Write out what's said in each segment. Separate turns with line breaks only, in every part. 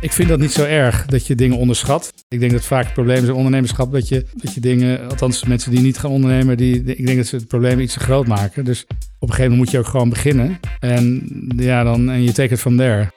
Ik vind dat niet zo erg dat je dingen onderschat. Ik denk dat vaak het probleem is in ondernemerschap dat je, dat je dingen, althans mensen die niet gaan ondernemen, die, ik denk dat ze het probleem iets te groot maken. Dus op een gegeven moment moet je ook gewoon beginnen. En ja, dan en je take it from there.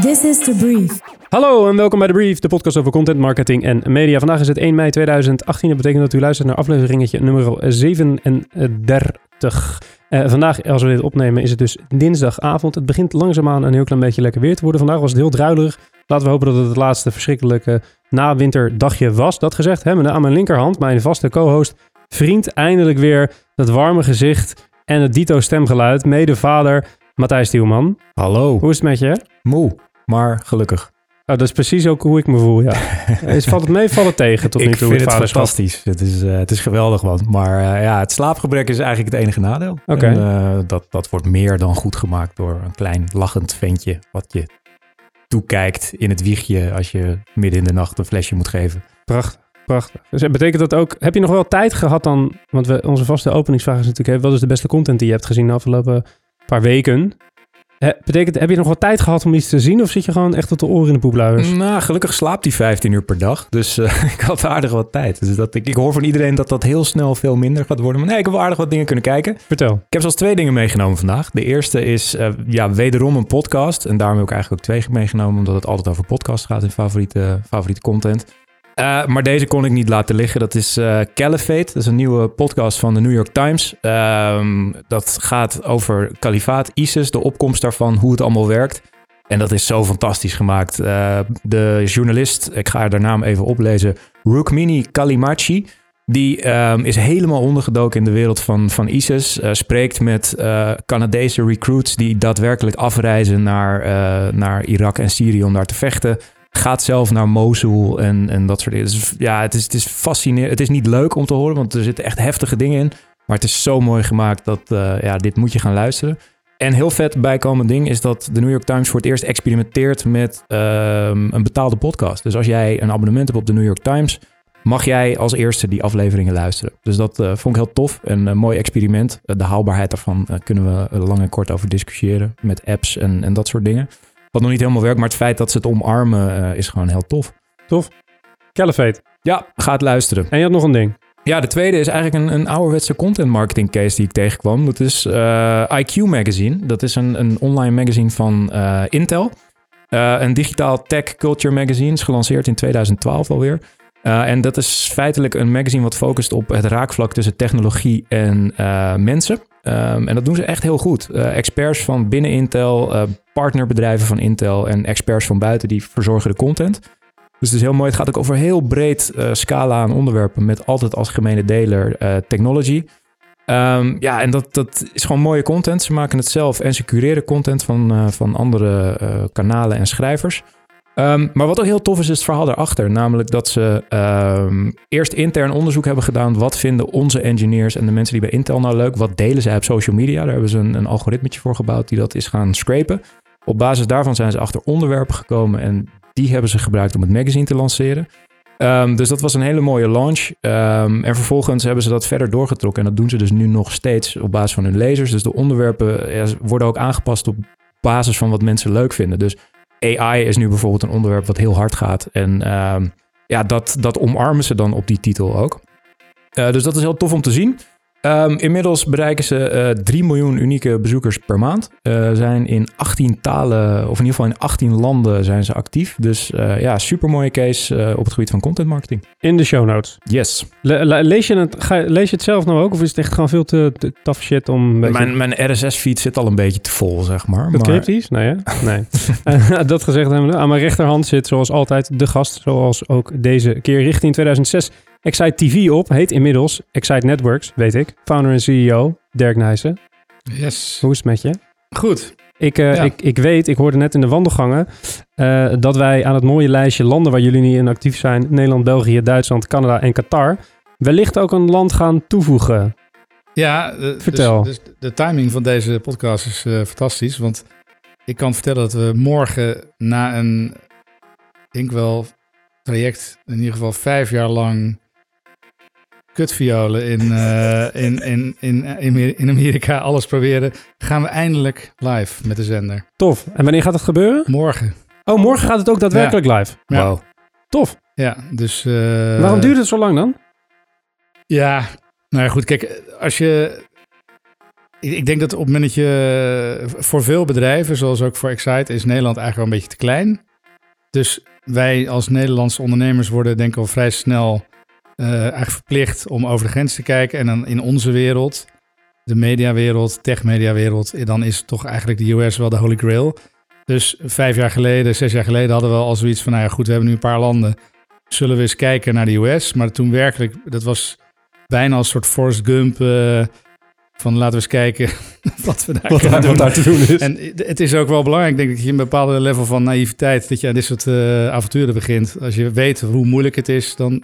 This is the brief.
Hallo en welkom bij de Brief, de podcast over content, marketing en media. Vandaag is het 1 mei 2018. Dat betekent dat u luistert naar afleveringetje nummer 37. Uh, vandaag, als we dit opnemen, is het dus dinsdagavond. Het begint langzaamaan een heel klein beetje lekker weer te worden. Vandaag was het heel druilerig. Laten we hopen dat het het laatste verschrikkelijke nawinterdagje was. Dat gezegd, hè, aan mijn linkerhand, mijn vaste co-host, vriend, eindelijk weer dat warme gezicht en het dito stemgeluid. Mede vader Matthijs Stielman.
Hallo.
Hoe is het met je?
Moe, maar gelukkig.
Oh, dat is precies ook hoe ik me voel, ja. is, valt het mee, valt het tegen tot nu toe?
Ik vind het, fantastisch. Het is, uh, het is geweldig, man. Maar uh, ja, het slaapgebrek is eigenlijk het enige nadeel.
Oké. Okay.
Uh, dat, dat wordt meer dan goed gemaakt door een klein lachend ventje... wat je toekijkt in het wiegje als je midden in de nacht een flesje moet geven.
Prachtig. Prachtig. Dus betekent dat ook, heb je nog wel tijd gehad dan, want we, onze vaste openingsvraag is natuurlijk, wat is de beste content die je hebt gezien de afgelopen paar weken? Betekent, heb je nog wat tijd gehad om iets te zien of zit je gewoon echt tot de oren in de poepluiers?
Nou, gelukkig slaapt hij 15 uur per dag. Dus uh, ik had aardig wat tijd. Dus dat, ik, ik hoor van iedereen dat dat heel snel veel minder gaat worden. Maar nee, ik heb wel aardig wat dingen kunnen kijken.
Vertel.
Ik heb zelfs twee dingen meegenomen vandaag. De eerste is uh, ja, wederom een podcast. En daarom heb ik eigenlijk ook twee meegenomen, omdat het altijd over podcast gaat in favoriete, favoriete content. Uh, maar deze kon ik niet laten liggen. Dat is uh, Caliphate. Dat is een nieuwe podcast van de New York Times. Uh, dat gaat over kalifaat, ISIS, de opkomst daarvan, hoe het allemaal werkt. En dat is zo fantastisch gemaakt. Uh, de journalist, ik ga haar naam even oplezen, Rukmini Kalimachi. Die um, is helemaal ondergedoken in de wereld van, van ISIS. spreekt met Canadese recruits die daadwerkelijk afreizen naar, naar Irak en Syrië om daar te vechten gaat zelf naar Mosul en, en dat soort dingen. Ja, het is, het is fascinerend. Het is niet leuk om te horen, want er zitten echt heftige dingen in. Maar het is zo mooi gemaakt dat uh, ja, dit moet je gaan luisteren. En heel vet bijkomend ding is dat de New York Times voor het eerst experimenteert met uh, een betaalde podcast. Dus als jij een abonnement hebt op de New York Times, mag jij als eerste die afleveringen luisteren. Dus dat uh, vond ik heel tof. Een uh, mooi experiment. de haalbaarheid daarvan kunnen we lang en kort over discussiëren met apps en, en dat soort dingen. Wat nog niet helemaal werkt, maar het feit dat ze het omarmen uh, is gewoon heel tof.
Tof. Caliphate.
Ja, ga het luisteren.
En je had nog een ding.
Ja, de tweede is eigenlijk een, een ouderwetse content marketing case die ik tegenkwam. Dat is uh, IQ Magazine. Dat is een, een online magazine van uh, Intel. een digitaal tech culture magazine. Is gelanceerd in 2012 alweer. En dat is feitelijk een magazine wat focust op het raakvlak tussen technologie en mensen. Um, en dat doen ze echt heel goed. Uh, experts van binnen Intel, partnerbedrijven van Intel en experts van buiten die verzorgen de content. Dus het is heel mooi. Het gaat ook over een heel breed scala aan onderwerpen met altijd als gemene deler technology. Um, ja, en dat, dat is gewoon mooie content. Ze maken het zelf en ze cureren content van, van andere kanalen en schrijvers. Um, maar wat ook heel tof is, is het verhaal daarachter. Namelijk dat ze um, eerst intern onderzoek hebben gedaan. Wat vinden onze engineers en de mensen die bij Intel nou leuk? Wat delen zij op social media? Daar hebben ze een, een algoritmetje voor gebouwd die dat is gaan scrapen. Op basis daarvan zijn ze achter onderwerpen gekomen en die hebben ze gebruikt om het magazine te lanceren. Um, dus dat was een hele mooie launch. en vervolgens hebben ze dat verder doorgetrokken. En dat doen ze dus nu nog steeds op basis van hun lezers. Dus de onderwerpen ja, worden ook aangepast op basis van wat mensen leuk vinden. Dus AI is nu bijvoorbeeld een onderwerp wat heel hard gaat. En uh, ja, dat, dat omarmen ze dan op die titel ook. Uh, dus dat is heel tof om te zien. Um, inmiddels bereiken ze uh, eh, 3 miljoen unieke bezoekers per maand. Uh, zijn in 18 talen, of in ieder geval in 18 landen zijn ze actief. Dus uh, ja, super mooie case op het gebied van content marketing.
In de show notes.
Yes.
Le le lees, je het, ga, lees je het zelf nou ook? Of is het echt gewoon veel te, te tough shit om...
Beetje... Mijn, mijn RSS-feed zit al een beetje te vol, zeg maar.
Het maar... cryptisch? Nee, hè? Nee. dat gezegd hebben Aan mijn rechterhand zit zoals altijd de gast, zoals ook deze keer richting 2006 Excite TV op heet inmiddels Excite Networks, weet ik. Founder en CEO Dirk Nijssen.
Yes.
Hoe is het met je?
Goed.
Ik, uh, ja. ik, ik weet, ik hoorde net in de wandelgangen uh, dat wij aan het mooie lijstje landen waar jullie niet in actief zijn, Nederland, België, Duitsland, Canada en Qatar, wellicht ook een land gaan toevoegen.
Ja, uh,
vertel.
Dus, dus, de timing van deze podcast is fantastisch, want ik kan vertellen dat we morgen na een, denk wel, traject, in ieder geval vijf jaar lang kutviolen in, eh, in, in, in, in, in Amerika alles proberen, gaan we eindelijk live met de zender.
Tof. En wanneer gaat het gebeuren?
Morgen.
Oh, morgen gaat het ook daadwerkelijk live.
Ja.
Wauw. Tof.
Ja, dus... eh,
Waarom duurt het zo lang dan?
Ja, nou ja, goed. Kijk, als je. Ik, ik denk dat op het moment dat je. Voor veel bedrijven, zoals ook voor Excite, is Nederland eigenlijk wel een beetje te klein. Dus wij als Nederlandse ondernemers worden, denk ik al vrij snel. Eh, eigenlijk verplicht om over de grens te kijken. En dan in onze wereld, de mediawereld, tech-mediawereld, dan is toch eigenlijk de US wel de holy grail. Dus vijf jaar geleden, zes jaar geleden hadden we al zoiets van, nou ja goed, we hebben nu een paar landen. Zullen we eens kijken naar de US? Maar toen werkelijk, dat was bijna als een soort Forrest Gump. eh, van laten we eens kijken wat we daar
Wat,
kunnen
daar,
doen.
wat daar te doen is.
En het is ook wel belangrijk, denk ik, dat je een bepaalde level van naïviteit, dat je aan dit soort eh, avonturen begint. Als je weet hoe moeilijk het is, dan,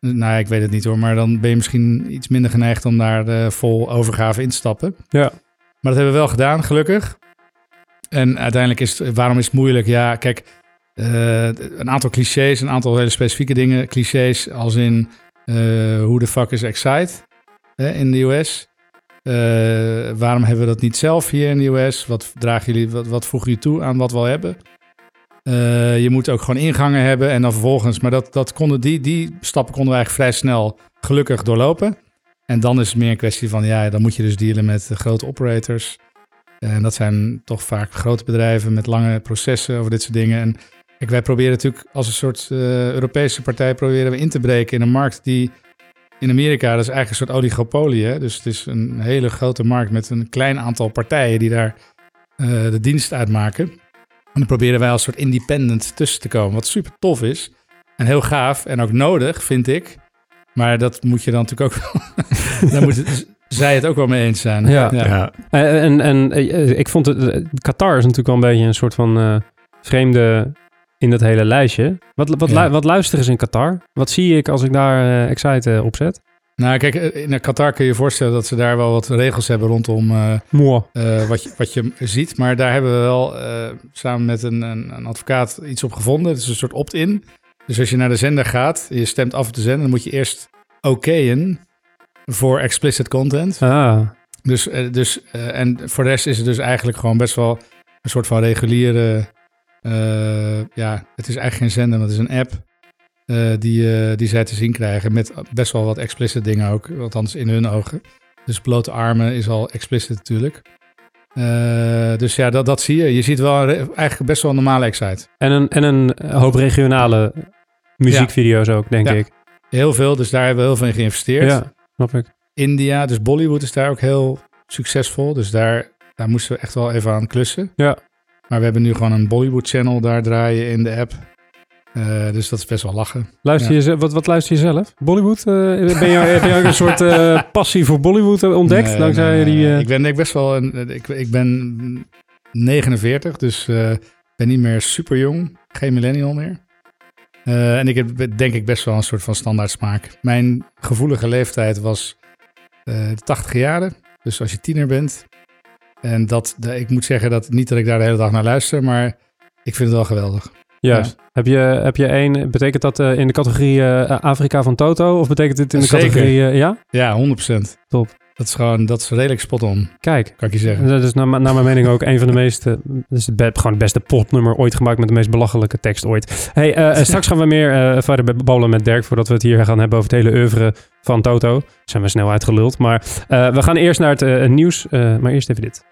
nou ik weet het niet hoor, maar dan ben je misschien iets minder geneigd om daar eh, vol overgave in te stappen.
Ja.
Maar dat hebben we wel gedaan, gelukkig. En uiteindelijk is het, waarom is het moeilijk? Ja, kijk, eh, een aantal clichés, een aantal hele specifieke dingen. Clichés als in, eh hoe de fuck is Excite hè, in de US? Waarom hebben we dat niet zelf hier in de US? Wat, dragen jullie, wat, wat voegen jullie toe aan wat we al hebben? Eh, je moet ook gewoon ingangen hebben en dan vervolgens, maar dat, dat konden die, die stappen konden we eigenlijk vrij snel gelukkig doorlopen. En dan is het meer een kwestie van, ja, dan moet je dus dealen met grote operators. En dat zijn toch vaak grote bedrijven met lange processen over dit soort dingen. En kijk, wij proberen natuurlijk als een soort eh, Europese partij proberen we in te breken in een markt die in Amerika, dat is eigenlijk een soort oligopolie. Dus het is een hele grote markt met een klein aantal partijen die daar eh, de dienst uitmaken. En dan proberen wij als soort independent tussen te komen, wat super tof is. En heel gaaf en ook nodig, vind ik. Maar dat moet je dan natuurlijk ook... daar moeten zij het ook wel mee eens zijn.
Ja.
Ja.
Eh, en en eh, ik vond het... eh, Qatar is natuurlijk wel een beetje een soort van eh, vreemde in dat hele lijstje. Wat, wat,
Ja.
lu- wat luisteren ze in Qatar? Wat zie ik als ik daar eh Excite eh, op zet?
Nou, kijk, eh, in Qatar kun je je voorstellen dat ze daar wel wat regels hebben rondom eh, eh, wat, je, wat je ziet. Maar daar hebben we wel eh, samen met een, een, een advocaat iets op gevonden. Het is een soort opt-in. Dus als je naar de zender gaat, je stemt af op de zender, dan moet je eerst okéen voor explicit content.
Ah,
Dus, eh, dus, eh, en voor de rest is het dus eigenlijk gewoon best wel een soort van reguliere... eh, ja, het is eigenlijk geen zender, maar het is een app eh, die, eh, die zij te zien krijgen. Met best wel wat explicit dingen ook, althans in hun ogen. Dus blote armen is al explicit natuurlijk. Eh, dus ja, dat, dat zie je. Je ziet wel eigenlijk best wel een normale excite.
en een, en een hoop regionale muziekvideo's ook, denk
Ja.
ik.
Heel veel, dus daar hebben we heel veel in geïnvesteerd.
Ja, snap ik.
India, dus Bollywood is daar ook heel succesvol. Dus daar, daar moesten we echt wel even aan klussen.
Ja.
Maar we hebben nu gewoon een Bollywood channel daar draaien in de app. Eh, dus dat is best wel lachen.
Luister je, wat, wat luister je zelf? Bollywood? Eh, ben je, heb je ook een soort eh, passie voor Bollywood ontdekt?
Nee,
dankzij
nee,
die...
Ik ben ik best wel een. Ik, ik ben 49, dus ben niet meer super jong. Geen millennial meer. En ik heb denk ik best wel een soort van standaard smaak. Mijn gevoelige leeftijd was de 80 jaren. Dus als je tiener bent. En dat, de- ik moet zeggen dat niet dat ik daar de hele dag naar luister, maar ik vind het wel geweldig.
Juist. Heb, je, heb je één... Betekent dat eh, in de categorie eh, Afrika van Toto? Of betekent dit in de
Zeker.
categorie... eh, ja?
Ja, 100%.
Top.
Dat is gewoon, dat is redelijk spot on,
Kijk.
kan ik je zeggen.
Dat is naar, naar mijn mening ook een van de meest... eh, dat is het be- gewoon het beste popnummer ooit gemaakt met de meest belachelijke tekst ooit. Hey, straks gaan we meer verder babbelen met Dirk voordat we het hier gaan hebben over het hele oeuvre van Toto. Zijn we snel uitgeluld. Maar we gaan eerst naar het nieuws. maar eerst even dit.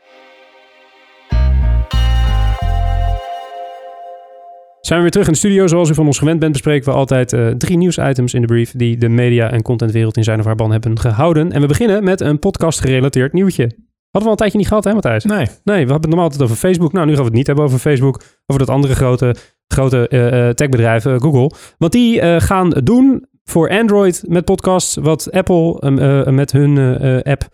Zijn we weer terug in de studio. Zoals u van ons gewend bent, bespreken we altijd eh, drie nieuwsitems in de brief die de media- en contentwereld in zijn of haar ban hebben gehouden. En we beginnen met een podcast-gerelateerd nieuwtje. Hadden we al een tijdje niet gehad, hè Matthijs?
Nee.
Nee, we hebben het normaal altijd over Facebook. Nou, nu gaan we het niet hebben over Facebook. Over dat andere grote, grote eh, eh, techbedrijf, Google. Want die gaan doen voor Android met podcasts... wat Apple eh, eh, met hun eh, eh, app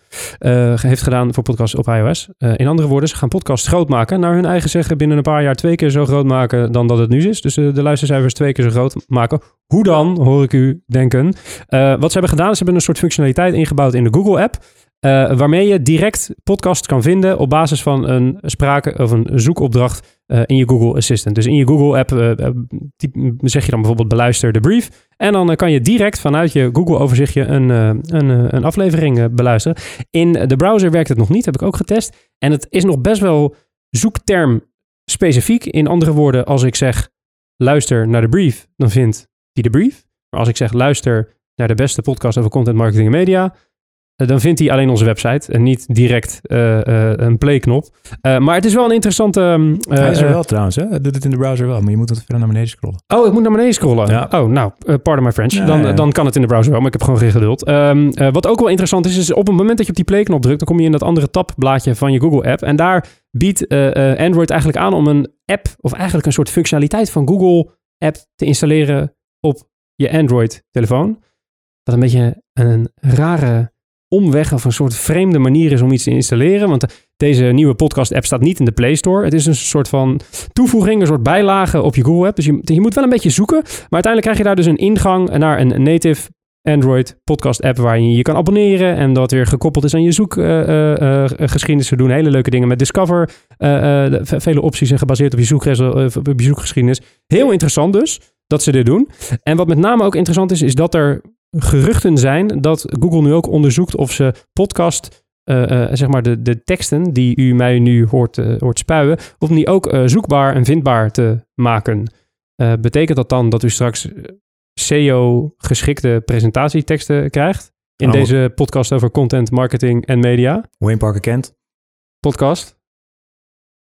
heeft gedaan voor podcasts op iOS. In andere woorden, ze gaan podcasts groot maken. Naar hun eigen zeggen binnen een paar jaar twee keer zo groot maken... dan dat het nu is. Dus de luistercijfers twee keer zo groot maken. Hoe dan, hoor ik u denken. Wat ze hebben gedaan, ze hebben een soort functionaliteit ingebouwd in de Google-app... eh, waarmee je direct podcasts kan vinden op basis van een sprake of een zoekopdracht eh, in je Google Assistant. Dus in je Google app eh, zeg je dan bijvoorbeeld beluister de brief. En dan kan je direct vanuit je Google overzichtje een, een, een aflevering beluisteren. In de browser werkt het nog niet, heb ik ook getest. En het is nog best wel zoekterm specifiek. In andere woorden, als ik zeg luister naar de brief, dan vindt hij de brief. Maar als ik zeg luister naar de beste podcast over content marketing en media, dan vindt hij alleen onze website en niet direct eh, eh, een playknop. Eh, maar het is wel een interessante. ehm, eh,
Hij is er
eh,
wel trouwens, hè? Hij doet het in de browser wel, maar je moet wat verder naar beneden scrollen.
Oh, ik moet naar beneden scrollen.
Ja.
Oh, nou, eh, pardon my French.
Ja,
dan,
ja.
dan kan het in de browser wel, maar ik heb gewoon geen geduld. Ehm, eh, wat ook wel interessant is, is op het moment dat je op die playknop drukt, dan kom je in dat andere tabblaadje van je Google-app. En daar biedt eh, eh, Android eigenlijk aan om een app, of eigenlijk een soort functionaliteit van Google-app te installeren op je Android-telefoon. Wat een beetje een rare omweg of een soort vreemde manier is om iets te installeren. Want deze nieuwe podcast-app staat niet in de Play Store. Het is een soort van toevoeging, een soort bijlage op je Google-app. Dus je, je moet wel een beetje zoeken. Maar uiteindelijk krijg je daar dus een ingang naar een native Android podcast-app waar je je kan abonneren en dat weer gekoppeld is aan je zoekgeschiedenis. Ze doen hele leuke dingen met Discover. eh, eh, vele opties en gebaseerd op je, eh, op je zoekgeschiedenis. Heel interessant dus dat ze dit doen. En wat met name ook interessant is, is dat er geruchten zijn dat Google nu ook onderzoekt of ze podcast, eh, eh, zeg maar de, de teksten die u mij nu hoort, eh, hoort spuien, of om die ook zoekbaar en vindbaar te maken. Betekent dat dan dat u straks SEO-geschikte presentatieteksten krijgt in
Oh.
deze podcast over content, marketing en media?
Wayne Parker Kent.
Podcast.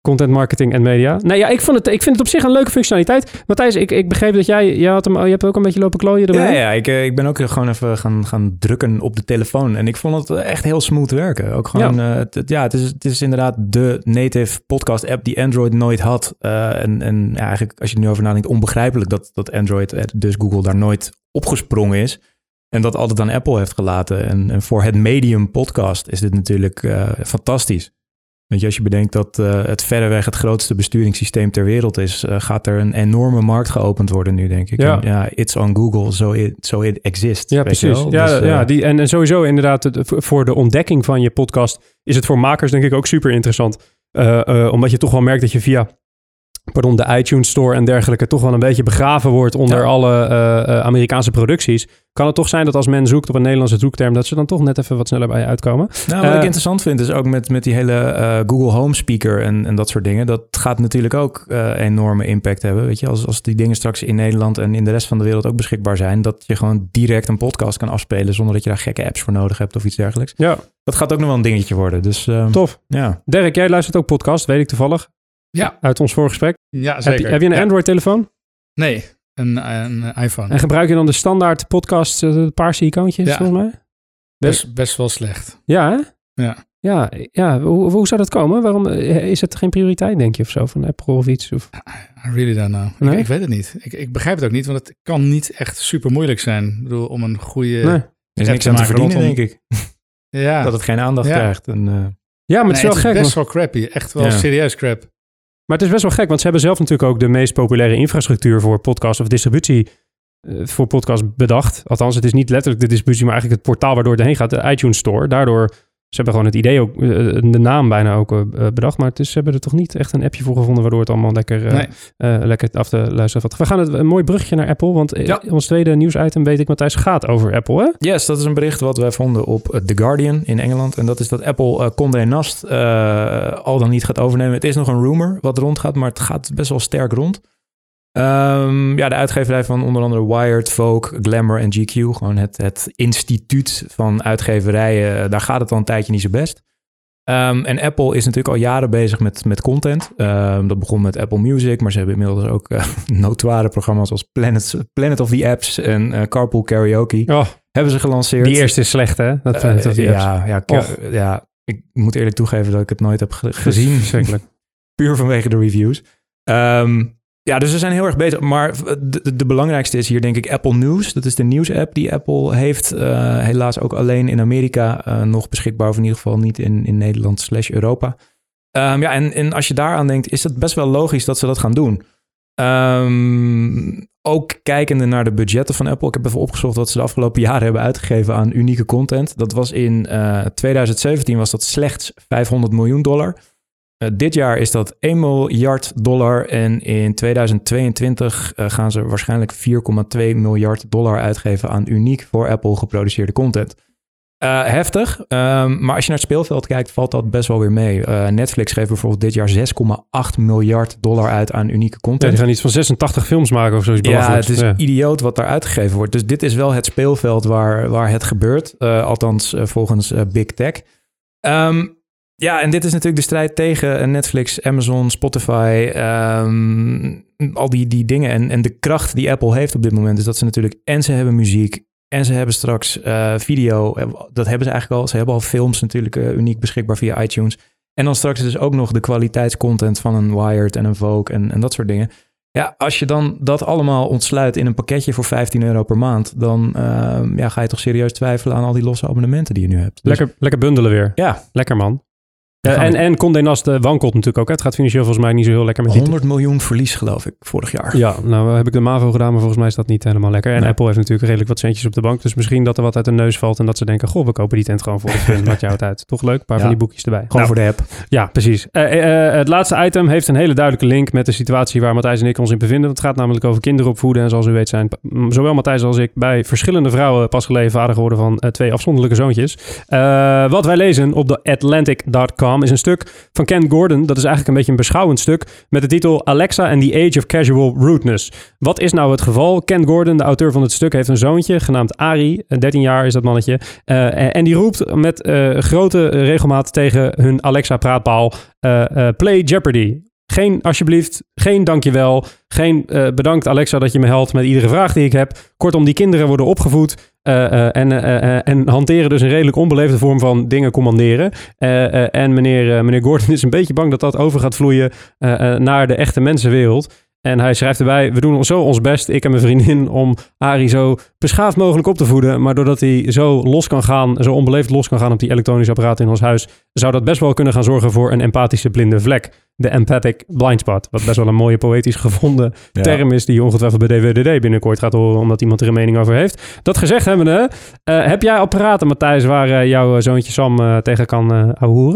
Content marketing en media. Nou ja, ik, vond het, ik vind het op zich een leuke functionaliteit. Matthijs, ik, ik begreep dat jij, jij had hem, je hebt ook een beetje lopen klooien erbij.
Ja, ja ik, eh, ik ben ook gewoon even gaan, gaan drukken op de telefoon. En ik vond het echt heel smooth werken. Ook gewoon, ja, het, het- ja het, is, het is inderdaad de native podcast app die Android nooit had. Eh, en en ja, eigenlijk, als je er nu over nadenkt, onbegrijpelijk dat, dat Android, eh, dus Google, daar nooit opgesprongen is. En dat altijd aan Apple heeft gelaten. En, en voor het medium podcast is dit natuurlijk eh, fantastisch. Weet je, als je bedenkt dat eh, het verreweg het grootste besturingssysteem ter wereld is, eh, gaat er een enorme markt geopend worden nu, denk ik.
Ja.
En ja, it's on Google, so it, so it exists.
Ja, precies. Ja,
Dus, eh,
ja die, en, en sowieso inderdaad, voor- de ontdekking van je podcast is het voor makers denk ik ook super interessant. Eh, eh, omdat je toch wel merkt dat je via pardon, de iTunes Store en dergelijke toch wel een beetje begraven wordt onder
Ja.
alle eh, eh, Amerikaanse producties. Kan het toch zijn dat als men zoekt op een Nederlandse zoekterm, dat ze dan toch net even wat sneller bij je uitkomen?
Nou, wat
Eh,
ik interessant vind is ook met, met die hele eh, Google Home Speaker en, en dat soort dingen. Dat gaat natuurlijk ook eh, enorme impact hebben. Weet je, als, als die dingen straks in Nederland en in de rest van de wereld ook beschikbaar zijn. Dat je gewoon direct een podcast kan afspelen zonder dat je daar gekke apps voor nodig hebt of iets dergelijks.
Ja,
Dat gaat ook nog wel een dingetje worden. Dus eh,
tof.
ja.
Dirk, jij luistert ook podcast, weet ik toevallig,
Ja,
uit ons voorgesprek.
ja
Heb
zeker.
je, heb je een
Ja.
Android-telefoon?
Nee, een, een iPhone.
En gebruik je dan de standaard podcast, eh, de paarse icoontjes
Ja.
volgens mij?
Best, best wel slecht.
Ja, hè?
Ja.
Ja, ja. Hoe, hoe zou dat komen? Waarom eh, is het geen prioriteit, denk je, of zo, van Apple of iets? Of...
I really don't know.
Nee?
Ik, ik weet het niet. Ik, ik begrijp het ook niet, want het kan niet echt super moeilijk zijn. Ik bedoel, om een goede...
Nee.
Er is niks
te
aan te verdienen,
rondom-
denk ik.
Ja,
Dat het geen aandacht
Ja.
krijgt. En, eh,
Ja, maar het is wel gek.
best wel crappy. Echt wel
Ja.
serieus crap.
Maar het is best wel gek, want ze hebben zelf natuurlijk ook de meest populaire infrastructuur voor podcast of distributie eh, voor podcast bedacht. Althans, het is niet letterlijk de distributie, maar eigenlijk het portaal waardoor het heen gaat, de iTunes Store. Daardoor, hebben gewoon het idee ook, eh, de naam bijna ook eh, bedacht, maar het is, ze hebben er toch niet echt een appje voor gevonden waardoor het allemaal lekker, eh,
Nee.
eh, lekker af te luisteren valt. We gaan het een mooi brugje naar Apple, want eh,
Ja.
ons tweede nieuwsitem weet ik, Matthijs, gaat over Apple, hè?
Yes, dat is een bericht wat wij vonden op eh, The Guardian in Engeland. En dat is dat Apple eh Condé Nast eh, al dan niet gaat overnemen. Het is nog een rumor wat rondgaat, maar het gaat best wel sterk rond. Ehm, ja, de uitgeverij van onder andere Wired, Vogue, Glamour en GQ. Gewoon het, het instituut van uitgeverijen. eh, Daar gaat het al een tijdje niet zo best. Ehm, en Apple is natuurlijk al jaren bezig met, met content. Ehm, dat begon met Apple Music, maar ze hebben inmiddels ook eh, notoire programma's als Planet, Planet of the Apps en eh, Carpool Karaoke.
Oh,
Hebben ze gelanceerd.
die eerste is slecht, hè? Dat, apps.
ja, ja, ja, ik moet eerlijk toegeven dat ik het nooit heb ge- gezien. Puur vanwege de reviews. Ehm, ja, dus we zijn heel erg bezig. Maar de, belangrijkste is hier denk ik Apple News. Dat is de nieuws-app die Apple heeft. Eh, helaas ook alleen in Amerika eh, nog beschikbaar. Of in ieder geval niet in, in Nederland slash Europa. Ehm, ja, en, en als je daaraan denkt, is het best wel logisch dat ze dat gaan doen. Ehm, ook kijkende naar de budgetten van Apple. Ik heb even opgezocht wat ze de afgelopen jaren hebben uitgegeven aan unieke content. Dat was in eh, 2017 was dat slechts 500 miljoen dollar. Eh, dit jaar is dat 1 miljard dollar. En in 2022 eh, gaan ze waarschijnlijk 4,2 miljard dollar uitgeven aan uniek voor Apple geproduceerde content. Eh, heftig, ehm, maar als je naar het speelveld kijkt, valt dat best wel weer mee. Netflix geeft bijvoorbeeld dit jaar 6,8 miljard dollar uit aan unieke
Ja,
content.
die gaan iets van 86 films maken of zoiets
Ja, het is
Ja.
idioot wat daar uitgegeven wordt. Dus dit is wel het speelveld waar, waar het gebeurt. Althans, volgens Big Tech. Ehm, ja, en dit is natuurlijk de strijd tegen Netflix, Amazon, Spotify. ehm, al die, die dingen. En, en de kracht die Apple heeft op dit moment is dat ze natuurlijk... En ze hebben muziek. En ze hebben straks eh, video. Eh, Dat hebben ze eigenlijk al. Ze hebben al films natuurlijk eh, uniek beschikbaar via iTunes. En dan straks dus ook nog de kwaliteitscontent van een Wired en een Vogue en, en dat soort dingen. Ja, als je dan dat allemaal ontsluit in een pakketje voor 15 euro per maand, dan ehm, ja, ga je toch serieus twijfelen aan al die losse abonnementen die je nu hebt. Dus-
Lekker, lekker bundelen weer.
Ja,
Lekker man. Ja, en, en Condé Nast eh, wankelt natuurlijk ook. hè. Het gaat financieel volgens mij niet zo heel lekker met die
100 miljoen verlies geloof ik vorig jaar.
Ja, nou heb ik de MAVO gedaan, maar volgens mij is dat niet helemaal lekker. En
Nee.
Apple heeft natuurlijk redelijk wat centjes op de bank. Dus misschien dat er wat uit de neus valt en dat ze denken... goh, we kopen die tent gewoon voor de fun. Maakt jou het uit. Toch leuk? Een paar
Ja.
van die boekjes erbij.
Gewoon
Nou,
voor de app.
Ja, precies. Eh, eh, eh, het laatste item heeft een hele duidelijke link met de situatie waar Matthijs en ik ons in bevinden. Het gaat namelijk over kinderopvoeden. En zoals u weet zijn zowel Matthijs als ik bij verschillende vrouwen pas geleden vader geworden van eh, twee afzonderlijke zoontjes. Eh, wat wij lezen op de Atlantic.com is een stuk van Ken Gordon. Dat is eigenlijk een beetje een beschouwend stuk met de titel Alexa and the Age of Casual Rudeness. Wat is nou het geval? Ken Gordon, de auteur van het stuk, heeft een zoontje genaamd Ari. Eh, 13 jaar is dat mannetje. Eh, en die roept met eh, grote regelmaat tegen hun Alexa-praatpaal: eh, eh, Play Jeopardy. Geen alsjeblieft, geen dankjewel, geen eh, bedankt Alexa dat je me helpt met iedere vraag die ik heb. Kortom, die kinderen worden opgevoed eh, eh, en, en hanteren dus een redelijk onbeleefde vorm van dingen commanderen. En meneer, meneer Gordon is een beetje bang dat dat over gaat vloeien naar de echte mensenwereld. En hij schrijft erbij, we doen zo ons best, ik en mijn vriendin, om Ari zo beschaafd mogelijk op te voeden. Maar doordat hij zo los kan gaan, zo onbeleefd los kan gaan op die elektronische apparaten in ons huis, zou dat best wel kunnen gaan zorgen voor een empathische blinde vlek. De empathic blind spot. Wat best wel een mooie poëtisch gevonden
Ja.
term is die je ongetwijfeld bij DWDD binnenkort gaat horen, omdat iemand er een mening over heeft. Dat gezegd hebbende, eh heb jij apparaten, Matthijs, waar eh, jouw zoontje Sam eh, tegen kan eh?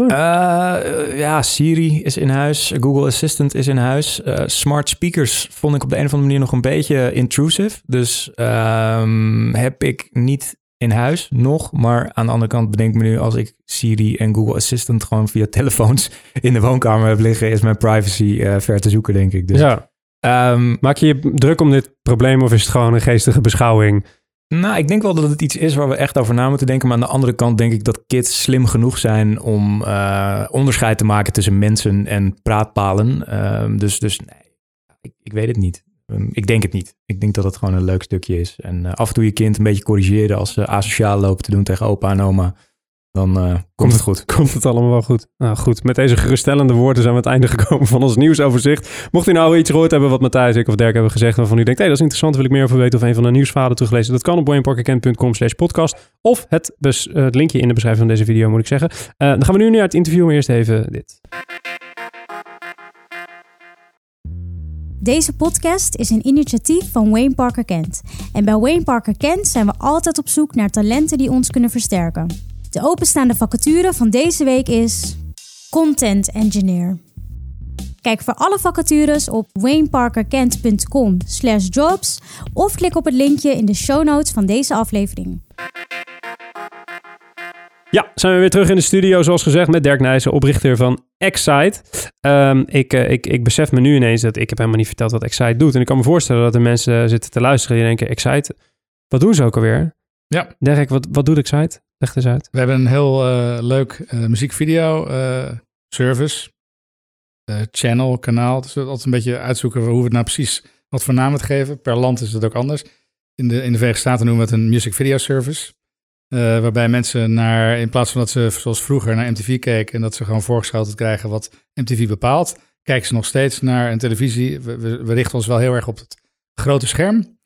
Eh, ja, Siri is in huis. Google Assistant is in huis. Eh, smart speakers vond ik op de een of andere manier nog een beetje intrusive. Dus ehm, heb ik niet in huis nog. Maar aan de andere kant bedenk ik me nu... als ik Siri en Google Assistant gewoon via telefoons in de woonkamer heb liggen... is mijn privacy eh, ver te zoeken, denk ik. Dus,
ja.
ehm,
Maak je je druk om dit probleem of is het gewoon een geestige beschouwing?
Nou, ik denk wel dat het iets is waar we echt over na moeten denken. Maar aan de andere kant denk ik dat kids slim genoeg zijn om eh, onderscheid te maken tussen mensen en praatpalen. Ehm, dus, dus nee, ik, ik weet het niet. Ehm, ik denk het niet. Ik denk dat het gewoon een leuk stukje is. En eh, af en toe je kind een beetje corrigeren als ze asociaal lopen te doen tegen opa en oma. Dan eh, komt het goed.
Komt het allemaal wel goed? Nou goed, met deze geruststellende woorden zijn we aan het einde gekomen van ons nieuwsoverzicht. Mocht u nou iets gehoord hebben wat Matthijs, ik of Dirk hebben gezegd waarvan u denkt, hé, dat is interessant, wil ik meer over weten of een van de nieuwsverhalen teruglezen, dat kan op wayneparkerkent.com slash podcast of het, bes- eh, het linkje in de beschrijving van deze video moet ik zeggen. Dan gaan we nu naar het interview, maar eerst even dit.
Deze podcast is een initiatief van Wayne Parker Kent. En bij Wayne Parker Kent zijn we altijd op zoek naar talenten die ons kunnen versterken. De openstaande vacature van deze week is Content Engineer. Kijk voor alle vacatures op wayneparkerkent.com slash jobs of klik op het linkje in de show notes van deze aflevering.
Ja, zijn we weer terug in de studio, zoals gezegd, met Dirk Nijssen, oprichter van Excite. Ehm, ik, eh, ik, ik besef me nu ineens dat ik heb helemaal niet verteld wat Excite doet. En ik kan me voorstellen dat er mensen zitten te luisteren die denken, Excite, wat doen ze ook alweer?
Ja.
Dirk, wat, wat doet Excite? Leg eens uit.
We hebben een heel eh, leuk eh, muziekvideo service, channel, kanaal. Dus we altijd een beetje uitzoeken hoe we het nou precies, wat voor naam het geven. Per land is het ook anders. In de, in de Verenigde Staten noemen we het een music video service. Eh, waarbij mensen naar, in plaats van dat ze zoals vroeger naar MTV keken en dat ze gewoon voorgeschoteld krijgen wat MTV bepaalt, kijken ze nog steeds naar een televisie. We, richten ons wel heel erg op het grote scherm.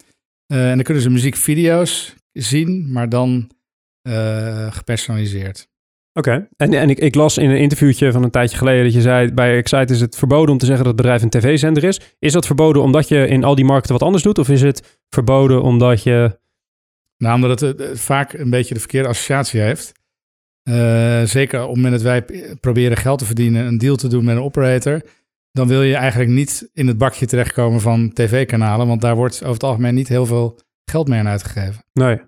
Eh, en dan kunnen ze muziekvideo's zien, maar dan eh, gepersonaliseerd.
Oké. En, en ik, ik las in een interviewtje van een tijdje geleden dat je zei... bij Excite is het verboden om te zeggen dat het bedrijf een tv-zender is. Is dat verboden omdat je in al die markten wat anders doet? Of is het verboden omdat je...
Nou, omdat het vaak een beetje de verkeerde associatie heeft. Eh, zeker op het moment dat wij proberen geld te verdienen, een deal te doen met een operator, dan wil je eigenlijk niet in het bakje terechtkomen van tv-kanalen, want daar wordt over het algemeen niet heel veel geld meer aan uitgegeven.
Nee.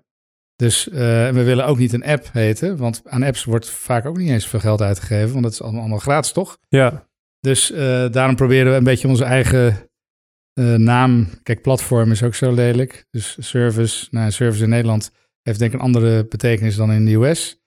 Dus eh, we willen ook niet een app heten, want aan apps wordt vaak ook niet eens veel geld uitgegeven, want dat is allemaal, allemaal gratis, toch?
Ja.
Dus eh, daarom proberen we een beetje onze eigen eh, naam. Kijk, platform is ook zo lelijk. Dus service, nou, service in Nederland heeft denk ik een andere betekenis dan in de US.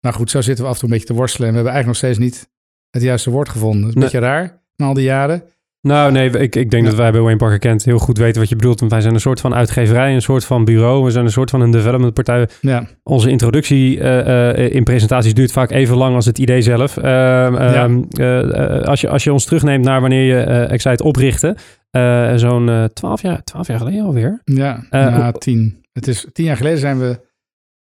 Nou goed, zo zitten we af en toe een beetje te worstelen. En we hebben eigenlijk nog steeds niet het juiste woord gevonden. Dat is een
Nee.
beetje raar na al die jaren.
Nou, nee, ik, ik denk
Ja.
dat wij bij Wayne Parker Kent heel goed weten wat je bedoelt. Want wij zijn een soort van uitgeverij, een soort van bureau. We zijn een soort van een development partij.
Ja,
Onze introductie eh, eh, in presentaties duurt vaak even lang als het idee zelf. Ehm, ehm, eh, als, je, als je ons terugneemt naar wanneer je Excite oprichtte, zo'n twaalf jaar, 12 jaar geleden alweer.
ja na tien. Het is tien jaar geleden zijn we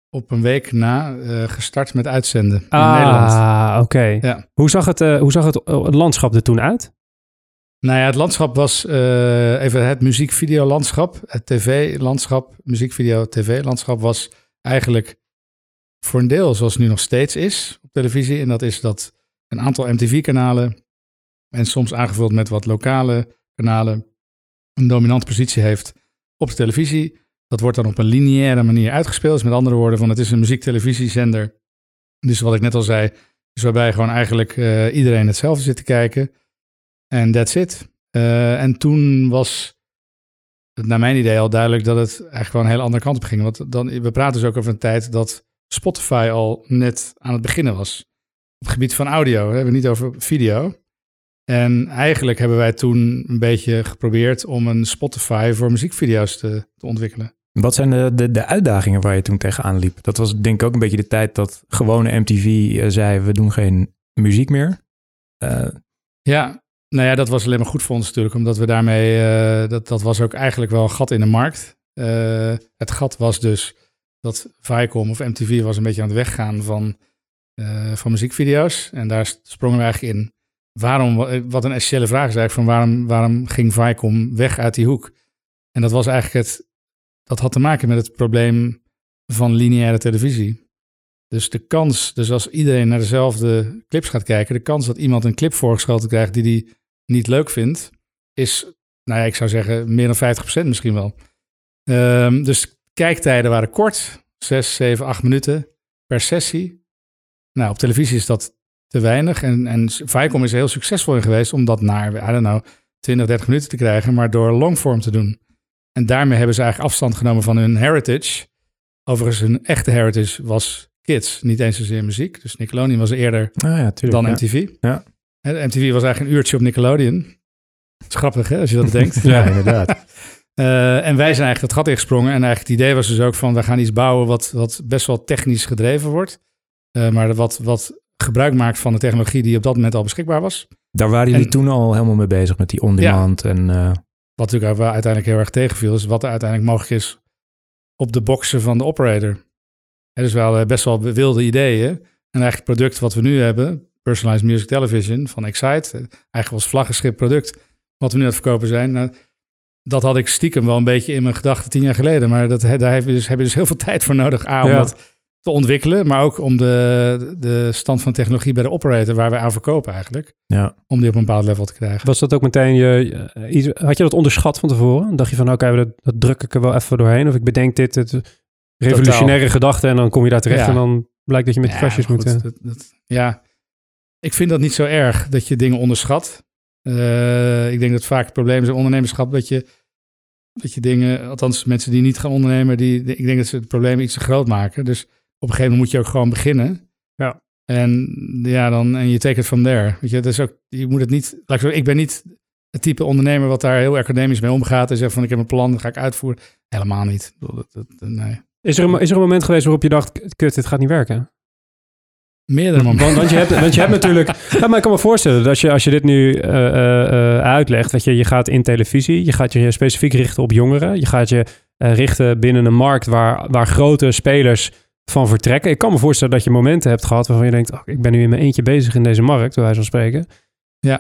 op een week na gestart met uitzenden in
ah,
Nederland.
oké.
Ja.
Hoe zag, het, hoe zag het, het landschap er toen uit?
Nou ja, het landschap was eh, even het muziekvideolandschap. Het tv-landschap, muziekvideo, tv-landschap was eigenlijk voor een deel zoals het nu nog steeds is op televisie. En dat is dat een aantal MTV-kanalen en soms aangevuld met wat lokale kanalen een dominante positie heeft op de televisie. Dat wordt dan op een lineaire manier uitgespeeld. Dus met andere woorden, van het is een muziektelevisiezender. Dus wat ik net al zei, is waarbij gewoon eigenlijk eh, iedereen hetzelfde zit te kijken. En that's it. Eh, en toen was het naar mijn idee al duidelijk dat het eigenlijk wel een hele andere kant op ging. Want dan, we praten dus ook over een tijd dat Spotify al net aan het beginnen was. Op het gebied van audio, we hebben het niet over video. En eigenlijk hebben wij toen een beetje geprobeerd om een Spotify voor muziekvideo's te, te ontwikkelen.
Wat zijn de, de, de uitdagingen waar je toen tegenaan liep? Dat was denk ik ook een beetje de tijd dat gewone MTV eh, zei... we doen geen muziek meer. Eh,
Ja, nou ja, dat was alleen maar goed voor ons natuurlijk, omdat we daarmee, eh, dat, dat was ook eigenlijk wel een gat in de markt. Eh, het gat was dus dat Viacom of MTV was een beetje aan het weggaan van, eh, van muziekvideo's. En daar sprongen we eigenlijk in. Waarom, wat een essentiële vraag is eigenlijk van waarom, waarom ging Viacom weg uit die hoek? En dat was eigenlijk het, dat had te maken met het probleem van lineaire televisie. Dus de kans, dus als iedereen naar dezelfde clips gaat kijken, de kans dat iemand een clip voorgeschoten krijgt die die niet leuk vindt, is, nou ja, ik zou zeggen, meer dan 50% misschien wel. Ehm, dus kijktijden waren kort, 6, 7, 8 minuten per sessie. Nou, op televisie is dat te weinig. En, en Viacom is er heel succesvol in geweest om dat naar, I don't know, 20, 30 minuten te krijgen, maar door longform te doen. En daarmee hebben ze eigenlijk afstand genomen van hun heritage. Overigens, hun echte heritage was kids, niet eens zozeer muziek. Dus Nickelodeon was eerder
ah ja, tuurlijk.
dan
ja.
MTV.
Ja.
Hè, de MTV was eigenlijk een uurtje op Nickelodeon. Het is grappig, hè, als je dat bedenkt.
Ja, inderdaad.
Eh, en wij zijn eigenlijk het gat ingesprongen. En eigenlijk het idee was dus ook van, we gaan iets bouwen wat, wat best wel technisch gedreven wordt. Eh, maar wat, wat gebruik maakt van de technologie die op dat moment al beschikbaar was.
Daar waren jullie
En-
toen al helemaal mee bezig met die on-demand. En, eh,
Wat natuurlijk uiteindelijk heel erg tegenviel, is wat er uiteindelijk mogelijk is op de boxen van de operator. Hè, dus wel best wel wilde ideeën. En eigenlijk het product wat we nu hebben, Personalized Music Television van Excite, eh, eigenlijk was vlaggenschip product, wat we nu aan het verkopen zijn. Nou, dat had ik stiekem wel een beetje in mijn gedachten tien jaar geleden. Maar dat, daar heb je, dus, heb je dus heel veel tijd voor nodig. A, om
Ja.
dat te ontwikkelen, maar ook om de, de stand van technologie bij de operator, waar we aan verkopen eigenlijk,
ja.
om die op een bepaald level te krijgen.
Was dat ook meteen je... eh, iets- Had je dat onderschat van tevoren? Dacht je van, oké, dat, dat druk ik er wel even doorheen. Of ik bedenk dit, het revolutionaire gedachte. En dan kom je daar terecht
Ja.
en dan blijkt dat je met
Ja,
de
maar
moet... eh,
dat- dat- ja, ik vind dat niet zo erg dat je dingen onderschat. Eh, ik denk dat vaak het probleem is in ondernemerschap dat je, dat je dingen, althans mensen die niet gaan ondernemen, die, ik denk dat ze het probleem iets te groot maken. Dus op een gegeven moment moet je ook gewoon beginnen.
Ja.
En ja, dan en je take it from there. Weet je, dat is ook, je moet het niet, laat ik, zo, ik ben niet het type ondernemer wat daar heel academisch mee omgaat en zegt van ik heb een plan, dat ga ik uitvoeren. Helemaal niet. Dat, dat, nee.
Is er, een, is er een moment geweest waarop je dacht, kut, dit gaat niet werken?
Meerdere momenten.
Want, je, hebt, want je hebt natuurlijk... Ja, maar ik kan me voorstellen dat als je, als je dit nu eh, eh, eh, uitlegt... dat je, je gaat in televisie, je gaat je specifiek richten op jongeren... je gaat je richten binnen een markt waar, waar grote spelers van vertrekken. Ik kan me voorstellen dat je momenten hebt gehad waarvan je denkt, oh, ik ben nu in mijn eentje bezig in deze markt, bij wijze van spreken.
Ja.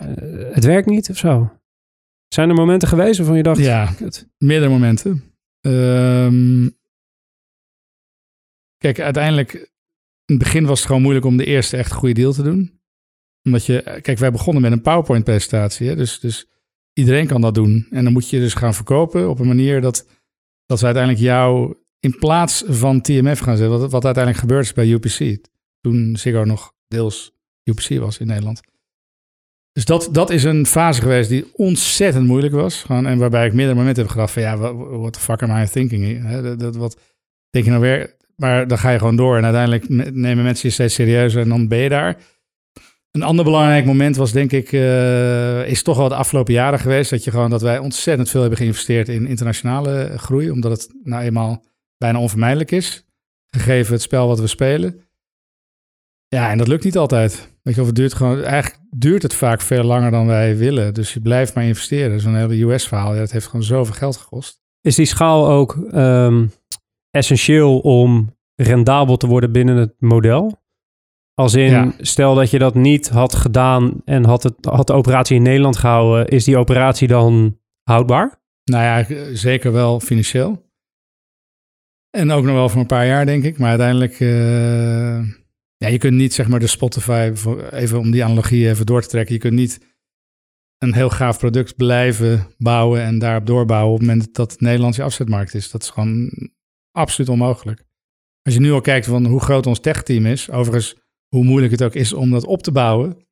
Het werkt niet of zo. Zijn er momenten geweest waarvan je dacht,
Ja,
kut.
meerdere momenten. Ehm, kijk, uiteindelijk, in het begin was het gewoon moeilijk om de eerste echt goede deal te doen. Omdat je, kijk, wij begonnen met een PowerPoint-presentatie, dus, dus iedereen kan dat doen. En dan moet je dus gaan verkopen op een manier dat, dat we uiteindelijk jou in plaats van TMF gaan zetten, wat, wat uiteindelijk gebeurd is bij UPC. Toen Ziggo nog deels UPC was in Nederland. Dus dat, dat is een fase geweest die ontzettend moeilijk was. En waarbij ik meerdere momenten heb gedacht van ja, what, the fuck am I thinking? dat, wat denk je nou weer? Maar dan ga je gewoon door en uiteindelijk me- nemen mensen je steeds serieuzer en dan ben je daar. Een ander belangrijk moment was denk ik, eh, is toch wel de afgelopen jaren geweest. Dat, je gewoon, dat wij ontzettend veel hebben geïnvesteerd in internationale groei. Omdat het nou eenmaal bijna onvermijdelijk is. Gegeven het spel wat we spelen. Ja, en dat lukt niet altijd. Weet je, of duurt gewoon, eigenlijk duurt het vaak veel langer dan wij willen. Dus je blijft maar investeren. Zo'n hele US-verhaal, ja, dat heeft gewoon zoveel geld gekost.
Is die schaal ook ehm, essentieel om rendabel te worden binnen het model? Als in,
Ja.
stel dat je dat niet had gedaan en had, het, had de operatie in Nederland gehouden, is die operatie dan houdbaar?
Nou ja, zeker wel financieel. En ook nog wel voor een paar jaar, denk ik. Maar uiteindelijk, eh, ja, je kunt niet zeg maar de Spotify, voor- even om die analogie even door te trekken. Je kunt niet een heel gaaf product blijven bouwen en daarop doorbouwen op het moment dat het Nederlands je afzetmarkt is. Dat is gewoon absoluut onmogelijk. Als je nu al kijkt van hoe groot ons techteam is, overigens hoe moeilijk het ook is om dat op te bouwen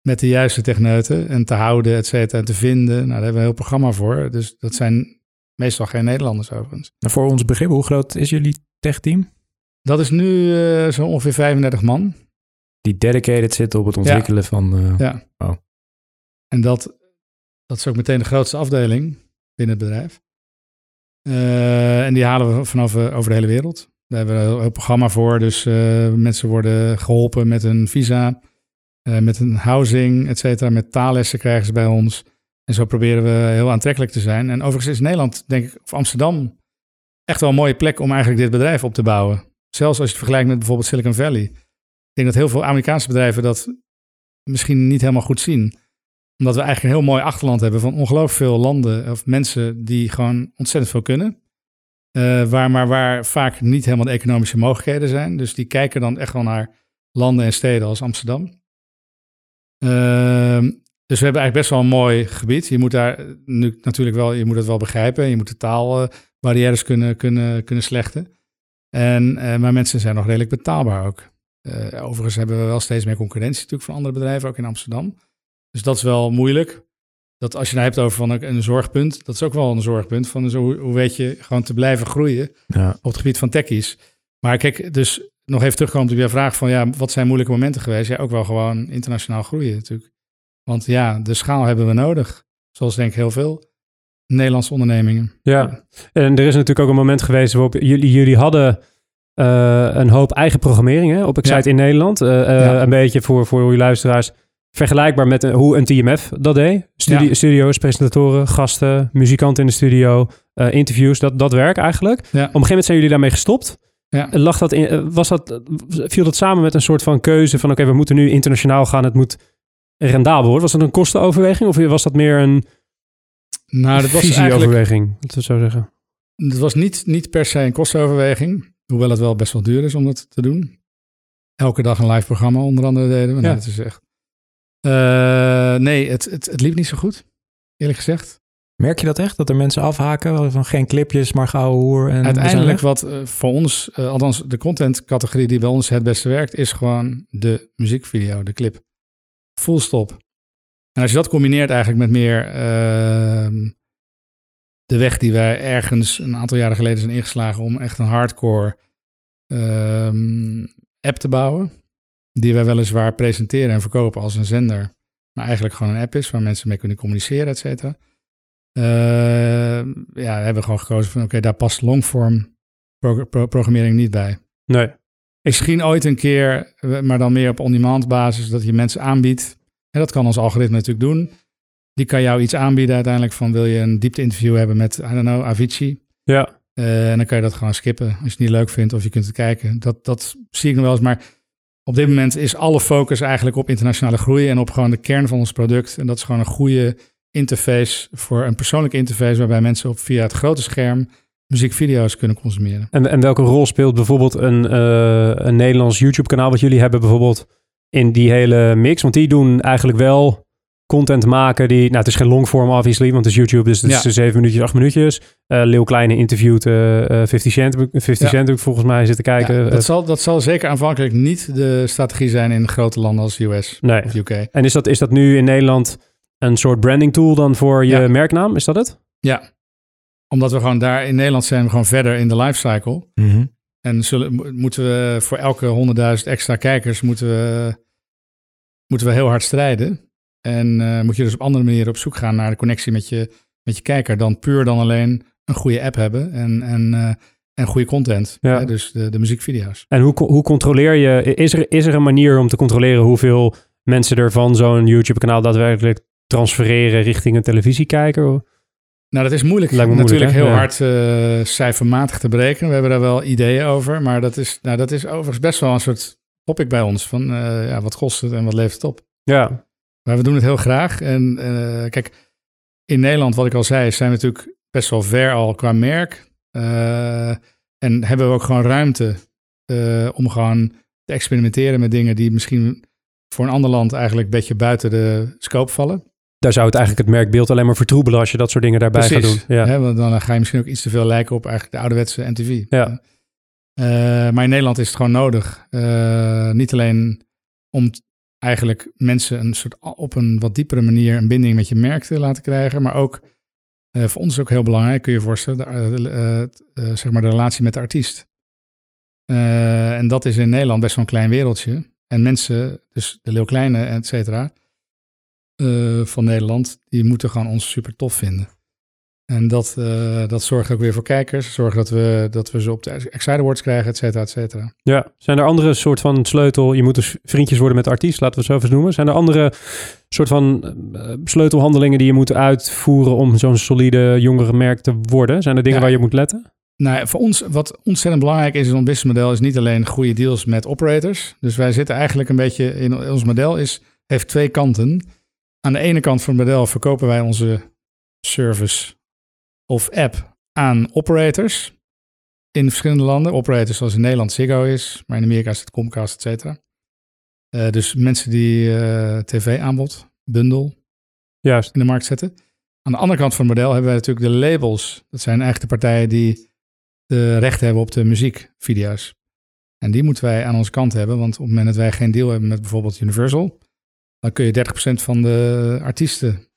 met de juiste techneuten en te houden, et cetera, en te vinden. Nou, daar hebben we een heel programma voor. Dus dat zijn meestal geen Nederlanders overigens.
Voor ons begrip, hoe groot is jullie techteam?
Dat is nu eh, zo ongeveer 35 man.
Die dedicated zitten op het ontwikkelen van... eh,
Ja.
Oh.
En dat, dat is ook meteen de grootste afdeling binnen het bedrijf. Eh, en die halen we vanaf eh, over de hele wereld. Daar hebben we een heel, programma voor. Dus eh, mensen worden geholpen met een visa, met een housing, et cetera. Met taallessen krijgen ze bij ons. En zo proberen we heel aantrekkelijk te zijn. En overigens is Nederland, denk ik, of Amsterdam, echt wel een mooie plek om eigenlijk dit bedrijf op te bouwen. Zelfs als je het vergelijkt met bijvoorbeeld Silicon Valley. Ik denk dat heel veel Amerikaanse bedrijven dat misschien niet helemaal goed zien. Omdat we eigenlijk een heel mooi achterland hebben van ongelooflijk veel landen of mensen die gewoon ontzettend veel kunnen. Eh, waar, maar waar vaak niet helemaal de economische mogelijkheden zijn. Dus die kijken dan echt wel naar landen en steden als Amsterdam. Ehm, dus we hebben eigenlijk best wel een mooi gebied. Je moet daar nu natuurlijk wel, je moet het wel begrijpen. Je moet de taalbarrières kunnen, kunnen, kunnen slechten. En, eh, maar mensen zijn nog redelijk betaalbaar ook. Eh, overigens hebben we wel steeds meer concurrentie natuurlijk van andere bedrijven, ook in Amsterdam. Dus dat is wel moeilijk. Dat als je nou hebt over van een, een zorgpunt, dat is ook wel een zorgpunt. Van zo, hoe, hoe weet je gewoon te blijven groeien
ja.
op het gebied van techies. Maar kijk, dus nog even terugkomen op je vraag van ja, wat zijn moeilijke momenten geweest? Ja, ook wel gewoon internationaal groeien natuurlijk. Want ja, de schaal hebben we nodig. Zoals denk ik heel veel Nederlandse ondernemingen.
Ja, en er is natuurlijk ook een moment geweest waarop jullie, jullie hadden eh, een hoop eigen programmering hè, op Excite
Ja.
in Nederland. Eh, eh,
Ja.
Een beetje voor, voor je luisteraars vergelijkbaar met een- hoe een TMF dat deed. Studi-
Ja.
Studio's, presentatoren, gasten, muzikanten in de studio, eh, interviews, dat, dat werk eigenlijk. Op een
Ja.
gegeven moment zijn jullie daarmee gestopt.
Ja.
Lag dat in, eh, was dat, viel dat samen met een soort van keuze van oké, we moeten nu internationaal gaan, het moet rendabel worden. Was dat een kostenoverweging of was dat meer een
Nou, dat was
laten we zo zeggen?
Het was niet, niet per se een kostenoverweging. Hoewel het wel best wel duur is om dat te doen. Elke dag een live programma onder andere deden we. Nou,
Ja.
dat is echt... Eh, nee, het, het, het liep niet zo goed. Eerlijk gezegd.
Merk je dat echt? Dat er mensen afhaken van geen clipjes, maar gauw hoer en
Uiteindelijk wat eh, voor ons, eh, althans de contentcategorie die bij ons het beste werkt, is gewoon de muziekvideo, de clip. Full stop. En als je dat combineert eigenlijk met meer ehm, de weg die wij ergens een aantal jaren geleden zijn ingeslagen om echt een hardcore ehm, app te bouwen, die wij weliswaar presenteren en verkopen als een zender, maar eigenlijk gewoon een app is waar mensen mee kunnen communiceren, et cetera. Eh, ja, hebben we gewoon gekozen van oké, daar past longform pro- pro- programmering niet bij.
Nee.
Misschien ooit een keer, maar dan meer op on-demand basis, dat je mensen aanbiedt. En dat kan ons algoritme natuurlijk doen. Die kan jou iets aanbieden uiteindelijk van wil je een diepte interview hebben met, I don't know, Avicii.
Ja.
Eh, en dan kan je dat gewoon skippen als je het niet leuk vindt of je kunt het kijken. Dat, dat zie ik nog wel eens. Maar op dit moment is alle focus eigenlijk op internationale groei en op gewoon de kern van ons product. En dat is gewoon een goede interface voor een persoonlijke interface waarbij mensen op via het grote scherm muziekvideo's kunnen consumeren.
En, en welke rol speelt bijvoorbeeld een, uh, een Nederlands YouTube-kanaal wat jullie hebben bijvoorbeeld in die hele mix? Want die doen eigenlijk wel content maken die... Nou, het is geen longform obviously, want het is YouTube, dus het is zeven minuutjes, acht minuutjes. Uh, Leeuw Kleine interviewt uh, 50 Cent. 50 ja. Cent ook volgens mij zitten kijken. Ja,
dat, zal, dat zal zeker aanvankelijk niet de strategie zijn in grote landen als US nee. of UK.
En is dat, is dat nu in Nederland een soort branding tool dan voor je merknaam? Is dat het?
Ja, omdat we gewoon daar in Nederland zijn we gewoon verder in de lifecycle.
Mm -hmm.
En zullen, moeten we voor elke 100.000 extra kijkers moeten we, moeten we heel hard strijden. En uh, moet je dus op andere manieren op zoek gaan naar de connectie met je, met je kijker. Dan puur dan alleen een goede app hebben en, en, uh, en goede content. Ja. Hè? Dus de, de muziekvideo's.
En hoe, hoe controleer je, is er, is er een manier om te controleren hoeveel mensen er van zo'n YouTube kanaal daadwerkelijk transfereren richting een televisiekijker?
Nou, dat is moeilijk. moeilijk Natuurlijk heel hard uh, cijfermatig te berekenen. We hebben daar wel ideeën over. Maar dat is, nou, dat is overigens best wel een soort topic bij ons. Van ja, wat kost het en wat levert het op?
Ja.
Maar we doen het heel graag. En uh, kijk, in Nederland, wat ik al zei, zijn we natuurlijk best wel ver al qua merk. en hebben we ook gewoon ruimte om gewoon te experimenteren met dingen die misschien voor een ander land eigenlijk een beetje buiten de scope vallen
daar zou het eigenlijk het merkbeeld alleen maar vertroebelen als je dat soort dingen daarbij gaat doen.
Ja. Hè, want dan ga je misschien ook iets te veel lijken op eigenlijk de ouderwetse NTV.
Ja.
Uh, maar in Nederland is het gewoon nodig. Niet alleen om eigenlijk mensen een soort op een wat diepere manier een binding met je merk te laten krijgen, maar ook uh, voor ons is ook heel belangrijk, kun je je voorstellen, de, zeg maar de relatie met de artiest. en dat is in Nederland best wel een klein wereldje. En mensen, dus de Leeuw Kleine, et cetera, van Nederland, die moeten gewoon ons super tof vinden. En dat, uh, dat zorgt ook weer voor kijkers. Zorgt dat we, dat we ze op de Excite Awards krijgen, et cetera, et cetera.
Ja, zijn er andere soort van sleutel... Je moet dus vriendjes worden met artiest, laten we het zo even noemen. Zijn er andere soort van uh, sleutelhandelingen die je moet uitvoeren... om zo'n solide jongere merk te worden? Zijn er dingen ja. waar je moet letten?
Nou, voor ons, wat ontzettend belangrijk is in ons businessmodel... is niet alleen goede deals met operators. Dus wij zitten eigenlijk een beetje... in ons model is, heeft twee kanten... Aan de ene kant van het model verkopen wij onze service of app aan operators in verschillende landen. Operators zoals in Nederland Ziggo is, maar in Amerika is het Comcast, et cetera. Uh, dus mensen die uh, tv-aanbod, bundel,
Juist.
in de markt zetten. Aan de andere kant van het model hebben wij natuurlijk de labels. Dat zijn eigenlijk de partijen die de recht hebben op de muziekvideo's. En die moeten wij aan onze kant hebben, want op het moment dat wij geen deal hebben met bijvoorbeeld Universal, dan kun je 30% van de artiesten,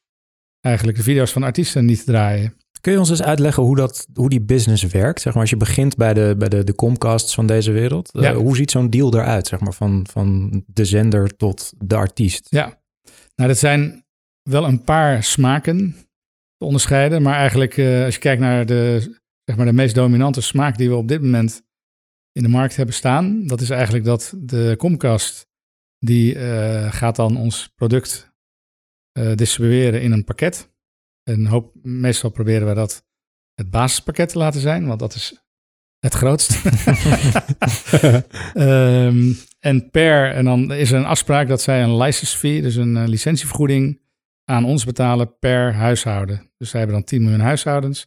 eigenlijk de video's van artiesten niet draaien.
Kun je ons eens uitleggen hoe, dat, hoe die business werkt? Zeg maar, als je begint bij de, bij de, de Comcasts van deze wereld. Ja. Uh, hoe ziet zo'n deal eruit, zeg maar, van, van de zender tot de artiest?
Ja, nou, dat zijn wel een paar smaken te onderscheiden. Maar eigenlijk, uh, als je kijkt naar de, zeg maar, de meest dominante smaak die we op dit moment in de markt hebben staan, dat is eigenlijk dat de Comcast die uh, gaat dan ons product distribueren in een pakket. En hoop, meestal proberen we dat het basispakket te laten zijn, want dat is het grootst. um, en per, en dan is er een afspraak dat zij een license fee, dus een uh, licentievergoeding, aan ons betalen per huishouden. Dus zij hebben dan 10 miljoen huishoudens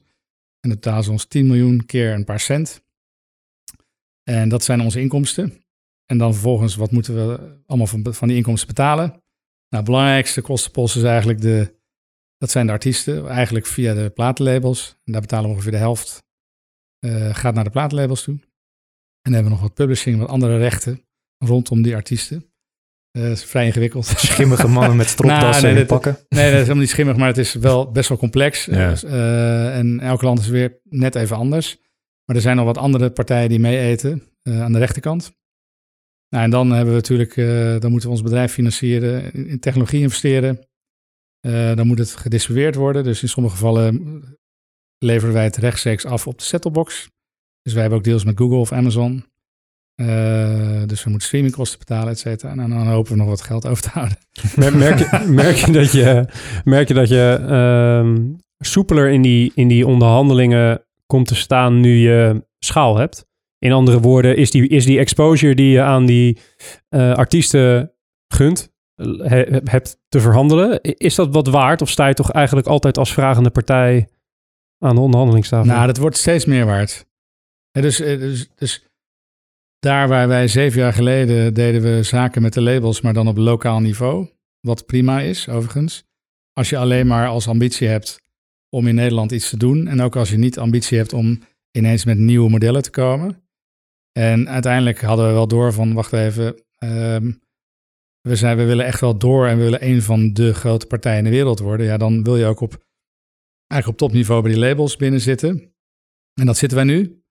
en dan betalen ze ons 10 miljoen keer een paar cent. En dat zijn onze inkomsten. En dan vervolgens, wat moeten we allemaal van, van die inkomsten betalen? Nou, belangrijkste kostenpost is eigenlijk de, dat zijn de artiesten, eigenlijk via de platenlabels. En daar betalen we ongeveer de helft, uh, gaat naar de platenlabels toe. En dan hebben we nog wat publishing, wat andere rechten rondom die artiesten. Uh, dat is vrij ingewikkeld.
Schimmige mannen met stropdassen nou, nee, pakken.
Nee, dat is helemaal niet schimmig, maar het is wel best wel complex. Ja. Uh, en elk land is weer net even anders. Maar er zijn nog wat andere partijen die mee eten aan de rechterkant. Nou, en dan hebben we natuurlijk, uh, dan moeten we ons bedrijf financieren, in technologie investeren. Uh, dan moet het gedistribueerd worden. Dus in sommige gevallen leveren wij het rechtstreeks af op de settlebox. Dus wij hebben ook deals met Google of Amazon. Uh, dus we moeten streamingkosten betalen, et cetera. En dan hopen we nog wat geld over te houden.
Merk je, merk je dat je, merk je, dat je um, soepeler in die, in die onderhandelingen komt te staan nu je schaal hebt. In andere woorden, is die, is die exposure die je aan die eh, artiesten gunt, he- hebt te verhandelen, is dat wat waard? Of sta je toch eigenlijk altijd als vragende partij aan de onderhandelingstafel?
Nou, dat wordt steeds meer waard. Dus, eh, dus, dus daar waar wij zeven jaar geleden deden we zaken met de labels, maar dan op lokaal niveau. Wat prima is, overigens. Als je alleen maar als ambitie hebt om in Nederland iets te doen. En ook als je niet ambitie hebt om ineens met nieuwe modellen te komen. En uiteindelijk hadden we wel door van, wacht even, ehm, we, zijn, we willen echt wel door en we willen een van de grote partijen in de wereld worden. Ja, dan wil je ook op, eigenlijk op topniveau bij die labels binnen zitten. En dat zitten wij nu.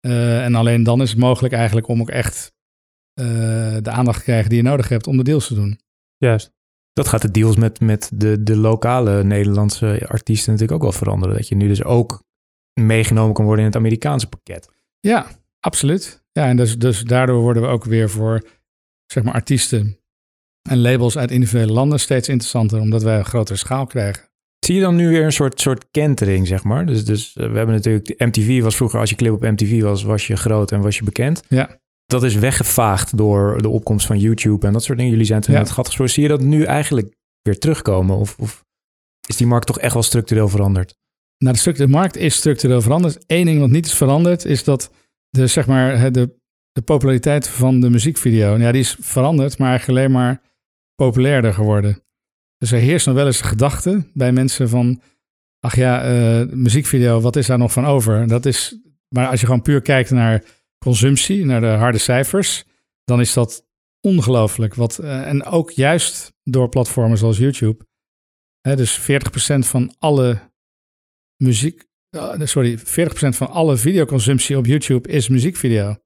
Eh, en alleen dan is het mogelijk eigenlijk om ook echt eh, de aandacht te krijgen die je nodig hebt om de deals te doen.
Juist.
Dat gaat de deals met, met de, de lokale Nederlandse artiesten natuurlijk ook wel veranderen. Dat je nu dus ook meegenomen kan worden in het Amerikaanse pakket.
Ja, absoluut. Ja, en dus, dus daardoor worden we ook weer voor zeg maar artiesten en labels uit individuele landen steeds interessanter, omdat wij een grotere schaal krijgen.
Zie je dan nu weer een soort, soort kentering, zeg maar? Dus, dus eh, we hebben natuurlijk, MTV was vroeger, als je clip op MTV was, was je groot en was je bekend.
Ja.
Dat is weggevaagd door de opkomst van YouTube en dat soort dingen. Jullie zijn toen
Ja.
het gat gesprongen. Zie je dat nu eigenlijk weer terugkomen? Of, of is die markt toch echt wel structureel veranderd?
Nou, de, de markt is structureel veranderd. Eén ding wat niet is veranderd, is dat de, zeg maar, de, de populariteit van de muziekvideo, ja, die is veranderd, maar eigenlijk alleen maar populairder geworden. Dus er heerst nog wel eens de gedachte bij mensen van, ach ja, eh, muziekvideo, wat is daar nog van over? Dat is, maar als je gewoon puur kijkt naar consumptie, naar de harde cijfers, dan is dat ongelooflijk. Wat, eh, en ook juist door platformen zoals YouTube. Hè, dus 40% van alle muziek, sorry, 40% van alle videoconsumptie op YouTube is muziekvideo.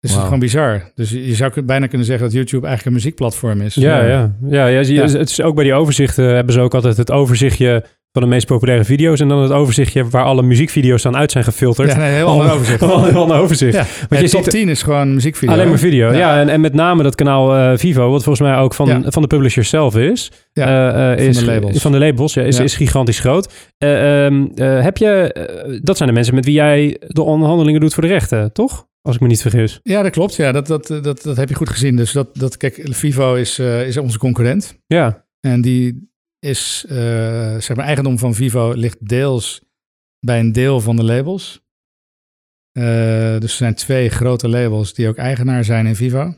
Dus dat is gewoon bizar. Dus je zou bijna kunnen zeggen dat YouTube eigenlijk een muziekplatform is.
Ja, ja. ja, ja,
Ja.
Het is ook bij die overzichten hebben ze ook altijd het overzichtje van de meest populaire video's en dan het overzichtje waar alle muziekvideo's dan uit zijn gefilterd.
Ja, nee, heel ander overzicht.
Heel ander overzicht.
Ja,
Want je
top
ziet
10 is gewoon muziekvideo.
alleen maar video. Ja,
Ja.
en, en met name dat kanaal eh, Vivo, wat volgens mij ook van,
Ja.
van de publisher zelf is.
Ja,
eh, eh,
van
is
de labels.
Van de labels, ja, is, is gigantisch groot. Eh, ehm, eh, heb je, dat zijn de mensen met wie jij de onderhandelingen doet voor de rechten, toch? Als ik me niet vergis.
Ja, dat klopt. Ja, dat, dat, dat, dat heb je goed gezien. Dus dat, dat kijk, Vivo is, is onze concurrent.
Ja,
En die is, eh, zeg maar, eigendom van Vivo ligt deels bij een deel van de labels. Eh, dus er zijn twee grote labels die ook eigenaar zijn in Vivo.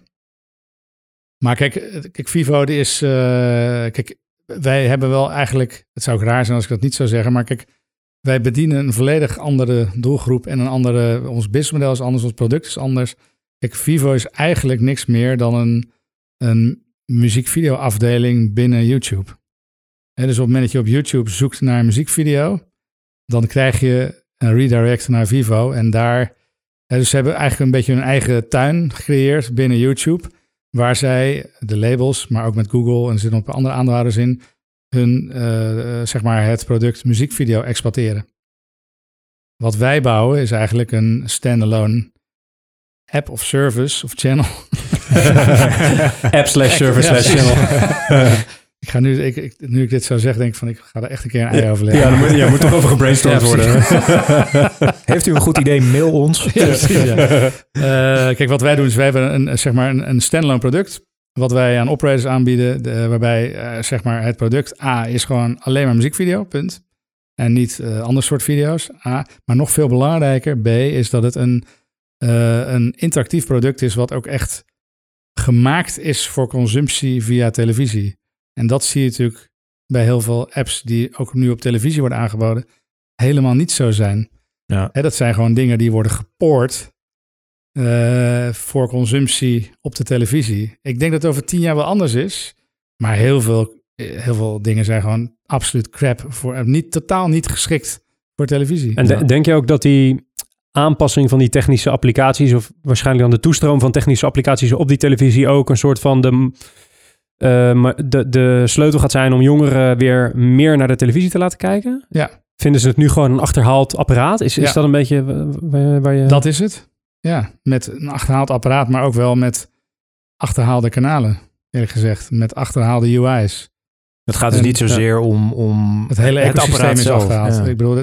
Maar kijk, eh, kijk Vivo die is, kijk, wij hebben wel eigenlijk, het zou ook raar zijn als ik dat niet zou zeggen, maar kijk, wij bedienen een volledig andere doelgroep en een andere, ons businessmodel is anders, ons product is anders. Kijk, Vivo is eigenlijk niks meer dan een, een muziekvideo-afdeling binnen YouTube. Hè, dus op het moment dat je op YouTube zoekt naar een muziekvideo, dan krijg je een redirect naar Vivo. En daar, dus ze hebben eigenlijk een beetje hun eigen tuin gecreëerd binnen YouTube, waar zij de labels, maar ook met Google en er zitten paar andere aandeelhouders in, hun, eh, zeg maar, het product muziekvideo exploiteren. Wat wij bouwen is eigenlijk een standalone app of service of channel.
app slash service slash channel.
Ik ga nu, ik, ik- nu ik dit zo zeg, denk ik van ik ga er echt een keer een ei over leggen.
Ja, dan moet, ja, moet toch over gebrainstormd
Ja,
worden.
Heeft u een goed idee, mail ons.
Ja, precies, ja. Eh, kijk, wat wij doen is wij hebben een, zeg maar een, een standalone product. Wat wij aan operators aanbieden, de- waarbij eh, zeg maar het product A is gewoon alleen maar muziekvideo, punt. En niet eh ander soort video's. A. Maar nog veel belangrijker, B, is dat het een, eh, een interactief product is wat ook echt gemaakt is voor consumptie via televisie. En dat zie je natuurlijk bij heel veel apps die ook nu op televisie worden aangeboden, helemaal niet zo zijn.
Ja.
Hè, dat zijn gewoon dingen die worden gepoord eh, voor consumptie op de televisie. Ik denk dat het over tien jaar wel anders is. Maar heel veel, eh, heel veel dingen zijn gewoon absoluut crap. Voor, eh, niet, totaal niet geschikt voor televisie.
En de- denk je ook dat die aanpassing van die technische applicaties, of waarschijnlijk dan de toestroom van technische applicaties op die televisie ook een soort van de, eh, maar de, de sleutel gaat zijn om jongeren weer meer naar de televisie te laten kijken?
Ja.
Vinden ze het nu gewoon een achterhaald apparaat? Is, is
Ja.
dat een beetje wa- waar, waar je...
Dat is het. Ja, met een achterhaald apparaat, maar ook wel met achterhaalde kanalen, eerlijk gezegd. Met achterhaalde UI's.
Het gaat dus
En,
niet zozeer om, om
Het hele
het
ecosysteem
apparaat
is.
Ja.
Ik bedoel,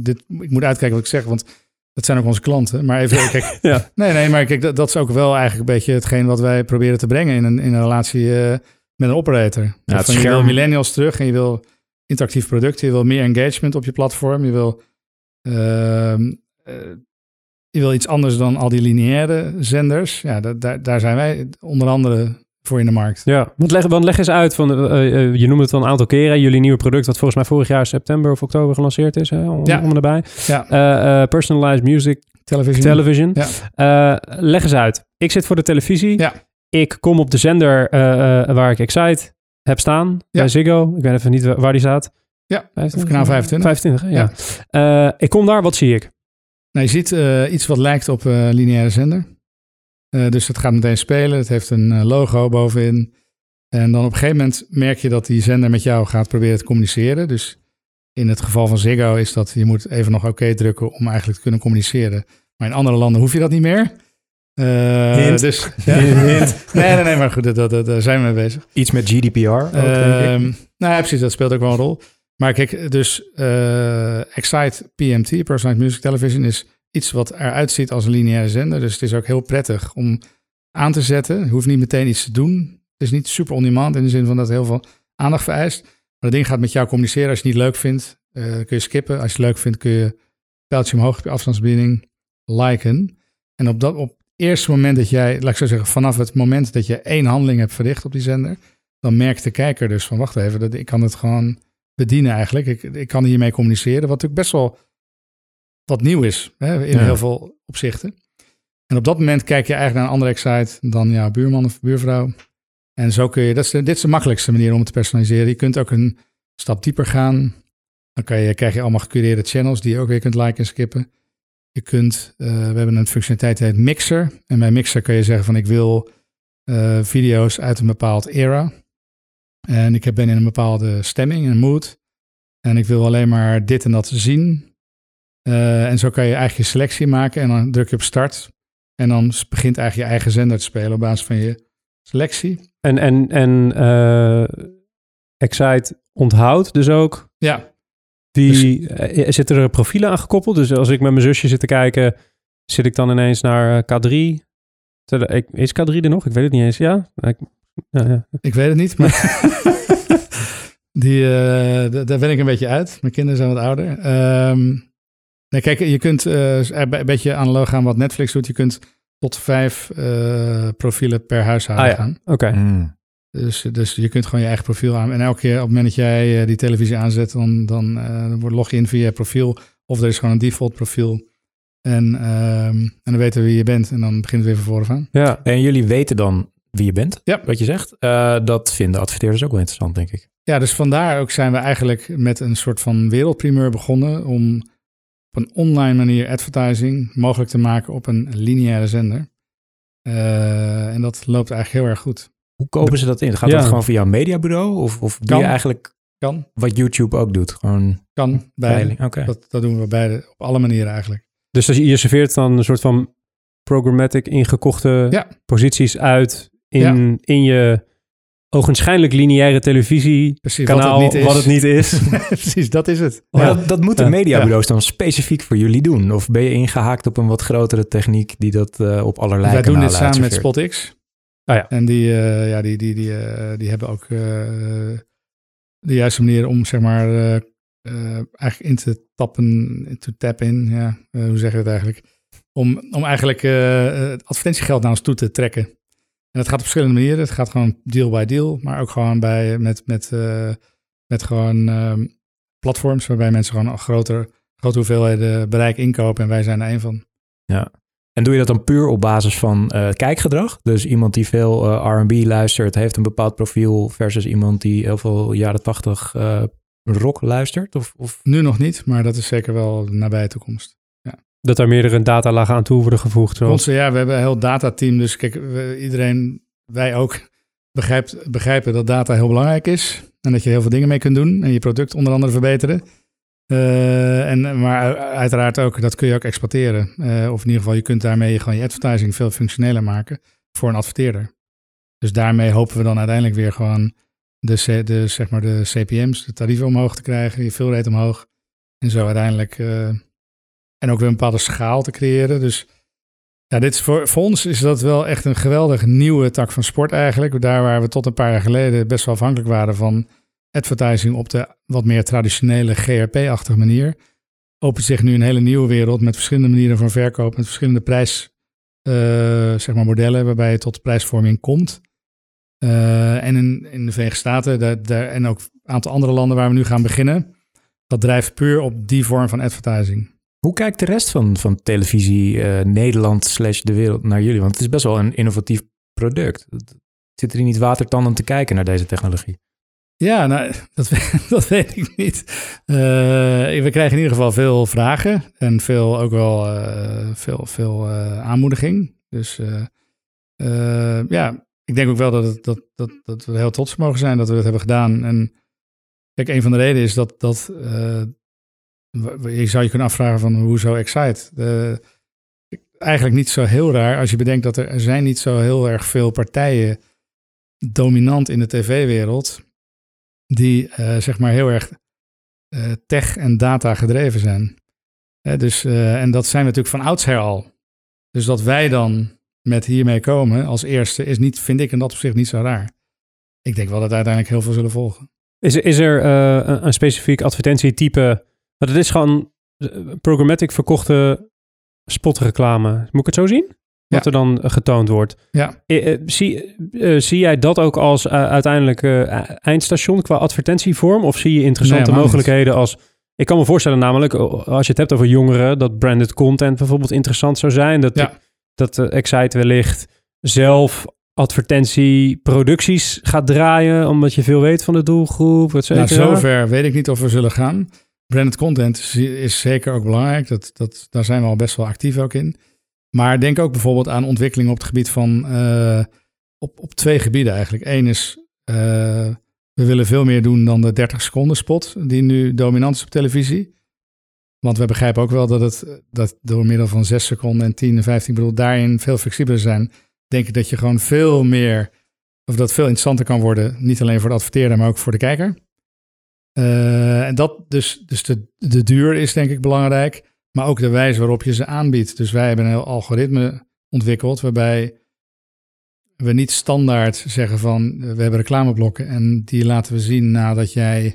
dit, ik moet uitkijken wat ik zeg, want dat zijn ook onze klanten. Maar even, kijk,
Ja.
nee, nee, maar kijk, dat, dat is ook wel eigenlijk een beetje hetgeen wat wij proberen te brengen in een, in een relatie eh, met een operator.
het
Van, Je wil
scherm-
millennials terug en je wil interactief product, je wil meer engagement op je platform, je wil, ehm, eh, je wil iets anders dan al die lineaire zenders. Ja, da- daar, daar zijn wij onder andere voor in de markt.
Ja, want leg, want leg eens uit, van, eh, eh, je noemde het al een aantal keren, jullie nieuwe product, wat volgens mij vorig jaar september of oktober gelanceerd is, hè, om,
Ja.
om erbij.
Ja,
personalized music
televisie.
television.
Ja.
Eh, leg eens uit. Ik zit voor de televisie.
Ja.
Ik kom op de zender eh, eh, waar ik Excite heb staan, bij Ziggo. Ik weet even niet wa- waar die staat.
Ja,
25?
of kanaal 25.
25, hè? ja. Eh, ik kom daar, wat zie ik?
Nou, je ziet iets wat lijkt op een lineaire zender. Dus het gaat meteen spelen. Het heeft een logo bovenin. En dan op een gegeven moment merk je dat die zender met jou gaat proberen te communiceren. Dus in het geval van Ziggo is dat je moet even nog oké drukken om eigenlijk te kunnen communiceren. Maar in andere landen hoef je dat niet meer.
Hint.
Dus, ja.
Hint.
Nee, nee, nee, maar goed, dat, dat, daar zijn we mee bezig.
Iets met GDPR ook, denk ik.
Ehm, nou ja, precies, dat speelt ook wel een rol. Maar kijk, dus eh, Excite PMT, Personalized Music Television, is iets wat eruit ziet als een lineaire zender. Dus het is ook heel prettig om aan te zetten. Je hoeft niet meteen iets te doen. Het is niet super on-demand in de zin van dat het heel veel aandacht vereist. Maar dat ding gaat met jou communiceren. Als je het niet leuk vindt, eh, kun je skippen. Als je het leuk vindt, kun je pijltje omhoog op je afstandsbediening liken. En op dat op het eerste moment dat jij, laat ik zo zeggen, vanaf het moment dat je één handeling hebt verricht op die zender, dan merkt de kijker dus van wacht even, dat, ik kan het gewoon bedienen eigenlijk. Ik, ik kan hiermee communiceren, wat natuurlijk best wel wat nieuw is hè, in
Ja.
heel veel opzichten. En op dat moment kijk je eigenlijk naar een andere excite dan jouw buurman of buurvrouw. En zo kun je, dat is, dit is de makkelijkste manier om het te personaliseren. Je kunt ook een stap dieper gaan. Dan kan je, krijg je allemaal gecureerde channels die je ook weer kunt liken en skippen. Je kunt, eh, we hebben een functionaliteit die heet Mixer. En bij Mixer kun je zeggen van ik wil eh, video's uit een bepaald era. En ik heb- ben in een bepaalde stemming, een mood. En ik wil alleen maar dit en dat zien. Eh, en zo kan je eigenlijk je selectie maken. En dan druk je op start. En dan begint eigenlijk je eigen zender te spelen op basis van je selectie.
En, en, en Excite onthoudt dus ook
Ja,
die... eh, zitten er profielen aan gekoppeld? Dus als ik met mijn zusje zit te kijken, zit ik dan ineens naar eh, K3? Terwijl ik- Is K3 er nog? Ik weet het niet eens. Ja? Ik, ja, ja.
ik weet het niet. Maar die, eh, daar ben ik een beetje uit. Mijn kinderen zijn wat ouder. Ehm, nee, kijk, je kunt eh, een beetje analoog gaan wat Netflix doet. Je kunt tot vijf eh, profielen per huishouden
Ah, ja.
gaan.
Oké.
Mm.
Dus, dus je kunt gewoon je eigen profiel aan. En elke keer op het moment dat jij eh, die televisie aanzet, dan, dan, eh, dan wordt log je in via je profiel. Of er is gewoon een default profiel. En, ehm, en dan weten we wie je bent. En dan begint het weer van vooraf aan.
Ja.
En jullie weten dan wie je bent,
Ja.
wat je zegt. Eh, dat vinden adverteerders ook wel interessant, denk ik.
Ja, dus vandaar ook zijn we eigenlijk met een soort van wereldprimeur begonnen. Om op een online manier advertising mogelijk te maken op een lineaire zender. Eh, en dat loopt eigenlijk heel erg goed.
Hoe kopen ze dat in? Gaat
Ja.
dat gewoon via een mediabureau? Of, of doe
Kan.
je eigenlijk
Kan,
wat YouTube ook doet? Gewoon
kan, beide. Dat, dat doen we beide op alle manieren eigenlijk.
Dus als je, je serveert dan een soort van programmatic ingekochte
Ja.
posities uit in,
Ja.
in je ogenschijnlijk lineaire televisie
Precies,
kanaal,
wat het niet is.
wat het niet is.
Precies, dat is het.
Maar
Ja.
dat, dat moeten
Ja.
mediabureaus dan specifiek voor jullie doen? Of ben je ingehaakt op een wat grotere techniek die dat eh, op allerlei
Wij doen dit
kanalen
samen met? SpotX.
Ah ja.
En die, eh, ja, die, die, die, eh, die hebben ook eh, de juiste manier om zeg maar eigenlijk in te tappen, to tap in. Ja, hoe zeggen we het eigenlijk? Om, om eigenlijk het advertentiegeld naar ons toe te trekken. En dat gaat op verschillende manieren. Het gaat gewoon deal by deal, maar ook gewoon bij, met, met, met gewoon ehm, platforms waarbij mensen gewoon een groter, grote hoeveelheden bereik inkopen. En wij zijn er één van.
En doe je dat dan puur op basis van eh, kijkgedrag? Dus iemand die veel eh, R&B luistert, heeft een bepaald profiel... versus iemand die heel veel jaren tachtig eh, rock luistert? Of, of...
Nu nog niet, maar dat is zeker wel de nabije toekomst.
Dat daar meerdere datalagen aan toe worden gevoegd. Zoals,
Onze, ja, we hebben een heel datateam. Dus kijk, we- iedereen, wij ook, begrijpt, begrijpen dat data heel belangrijk is. En dat je heel veel dingen mee kunt doen. En je product onder andere verbeteren. Eh, en, maar uiteraard ook, dat kun je ook exporteren. Eh, of in ieder geval, je kunt daarmee gewoon je advertising veel functioneler maken voor een adverteerder. Dus daarmee hopen we dan uiteindelijk weer gewoon de, zeg maar de CPM's, de tarieven omhoog te krijgen, je fill-rate omhoog. En zo uiteindelijk, eh, en ook weer een bepaalde schaal te creëren. Dus ja, dit voor, voor ons is dat wel echt een geweldig nieuwe tak van sport eigenlijk. Daar waar we tot een paar jaar geleden best wel afhankelijk waren van advertising op de wat meer traditionele GRP-achtige manier. Opent zich nu een hele nieuwe wereld met verschillende manieren van verkoop, met verschillende prijs, eh, zeg maar modellen waarbij je tot prijsvorming komt. Eh, en in, in de Verenigde Staten en ook een aantal andere landen waar we nu gaan beginnen, dat drijft puur op die vorm van advertising.
Hoe kijkt de rest van, van televisie eh, Nederland slash de wereld naar jullie? Want het is best wel een innovatief product. Zit er niet watertanden te kijken naar deze technologie?
Ja, nou, dat, weet- ik niet. Eh, we krijgen in ieder geval veel vragen en veel, ook wel eh, veel, veel eh, aanmoediging. Dus ja, ik denk ook wel dat, het, dat, dat, dat we heel trots mogen zijn dat we dat hebben gedaan. En kijk, een van de redenen is dat, dat je zou je kunnen afvragen van hoezo Excite? Eh, eigenlijk niet zo heel raar als je bedenkt dat er, er zijn niet zo heel erg veel partijen dominant in de tv-wereld die eh, zeg maar heel erg eh, tech en data gedreven zijn. Hè, dus, eh, en dat zijn we natuurlijk van oudsher al. Dus dat wij dan met hiermee komen als eerste is niet, vind ik in dat opzicht niet zo raar. Ik denk wel dat uiteindelijk heel veel zullen volgen.
Is, is er een, een specifiek advertentietype? Want het is gewoon programmatic verkochte spotreclame. Moet ik het zo zien? Wat
Ja.
er dan eh, getoond wordt.
Ja.
Eh, eh, zie, zie jij dat ook als uiteindelijk eh, eindstation qua advertentievorm? Of zie je interessante
Nee,
mogelijkheden als... Ik kan me voorstellen namelijk, als je het hebt over jongeren... dat branded content bijvoorbeeld interessant zou zijn. Dat,
Ja.
dat Excite wellicht zelf advertentieproducties gaat draaien... omdat je veel weet van de doelgroep, et
Nou, zover weet ik niet of we zullen gaan. Branded content is, is zeker ook belangrijk. Dat, dat, daar zijn we al best wel actief ook in. Maar denk ook bijvoorbeeld aan ontwikkelingen op het gebied van... eh, op, op twee gebieden eigenlijk. Eén is, eh, we willen veel meer doen dan de 30 seconden spot... die nu dominant is op televisie. Want we begrijpen ook wel dat het dat door middel van 6 seconden en 10 en 15... ik bedoel, daarin veel flexibeler zijn. Denk ik dat je gewoon veel meer... of dat veel interessanter kan worden. Niet alleen voor de adverteerder, maar ook voor de kijker. Eh, en dat dus, dus de, de duur is denk ik belangrijk, maar ook de wijze waarop je ze aanbiedt. Dus wij hebben een algoritme ontwikkeld waarbij we niet standaard zeggen van eh, we hebben reclameblokken en die laten we zien nadat jij,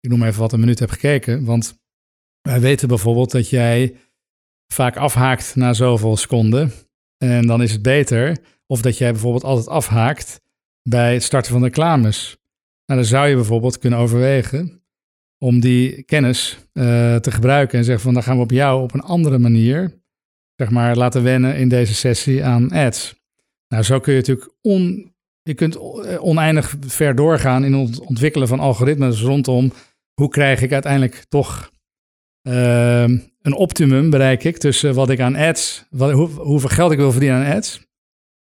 ik noem even wat, een minuut hebt gekeken. Want wij weten bijvoorbeeld dat jij vaak afhaakt na zoveel seconden en dan is het beter. Of dat jij bijvoorbeeld altijd afhaakt bij het starten van reclames. Nou, dan zou je bijvoorbeeld kunnen overwegen om die kennis eh, te gebruiken en zeggen van dan gaan we op jou op een andere manier, zeg maar, laten wennen in deze sessie aan ads. Nou, zo kun je natuurlijk on, je kunt eh, oneindig ver doorgaan in het ontwikkelen van algoritmes rondom hoe krijg ik uiteindelijk toch ehm, een optimum bereik ik tussen wat ik aan ads, wat, hoe, hoeveel geld ik wil verdienen aan ads.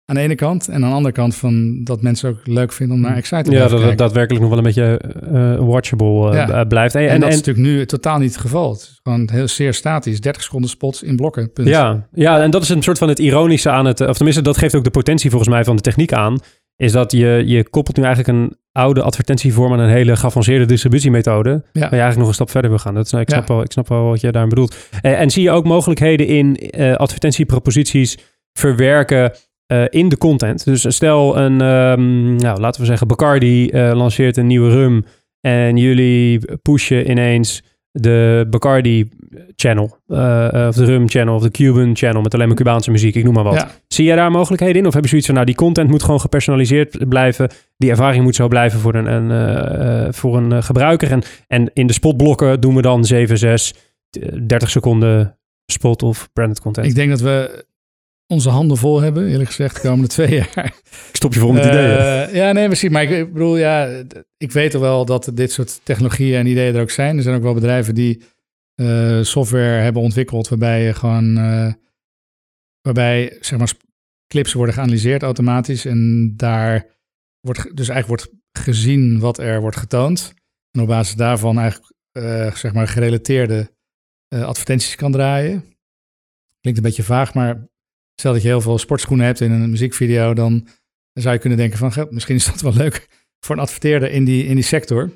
Aan de ene kant. En aan de andere kant van dat mensen ook leuk vinden om naar Excite te
Ja,
blijven
dat het
kijken.
daadwerkelijk nog wel een beetje eh, watchable eh,
Ja.
b- blijft. En,
En,
en,
dat is natuurlijk nu totaal niet het geval. Het is gewoon heel zeer statisch. 30 seconden spots in blokken. Punt.
ja, ja, en dat is een soort van het ironische aan het... Of tenminste, dat geeft ook de potentie volgens mij van de techniek aan. Is dat je, je koppelt nu eigenlijk een oude advertentievorm aan een hele geavanceerde distributiemethode. Waar je eigenlijk nog een stap verder wil gaan. Dat is, nou, ik,
Ja.
snap wel, ik snap wel wat je daar bedoelt. En, en zie je ook mogelijkheden in eh, advertentieproposities verwerken eh, in de content. Dus stel een, ehm, nou, laten we zeggen, Bacardi eh, lanceert een nieuwe rum. En jullie pushen ineens de Bacardi channel. eh, of de rum channel of de Cuban channel met alleen maar Cubaanse muziek. Ik noem maar wat.
Ja.
Zie jij daar mogelijkheden in? Of heb je zoiets van, nou, die content moet gewoon gepersonaliseerd blijven. Die ervaring moet zo blijven voor een, een, voor een gebruiker. En, en in de spotblokken doen we dan 7, 6, eh, 30 seconden spot of branded content.
Ik denk dat we onze handen vol hebben, eerlijk gezegd, de komende twee jaar.
Ik stop je vol met
Eh,
ideeën.
Ja, nee, misschien. Maar ik, ik bedoel, ja, ik weet er wel dat dit soort technologieën en ideeën er ook zijn. Er zijn ook wel bedrijven die eh, software hebben ontwikkeld waarbij je gewoon, eh, waarbij zeg maar clips worden geanalyseerd automatisch en daar wordt dus eigenlijk wordt gezien wat er wordt getoond en op basis daarvan eigenlijk eh, zeg maar gerelateerde eh, advertenties kan draaien. Klinkt een beetje vaag, maar stel dat je heel veel sportschoenen hebt in een muziekvideo, dan zou je kunnen denken van, "Goh, misschien is dat wel leuk voor een adverteerder in die, in die sector.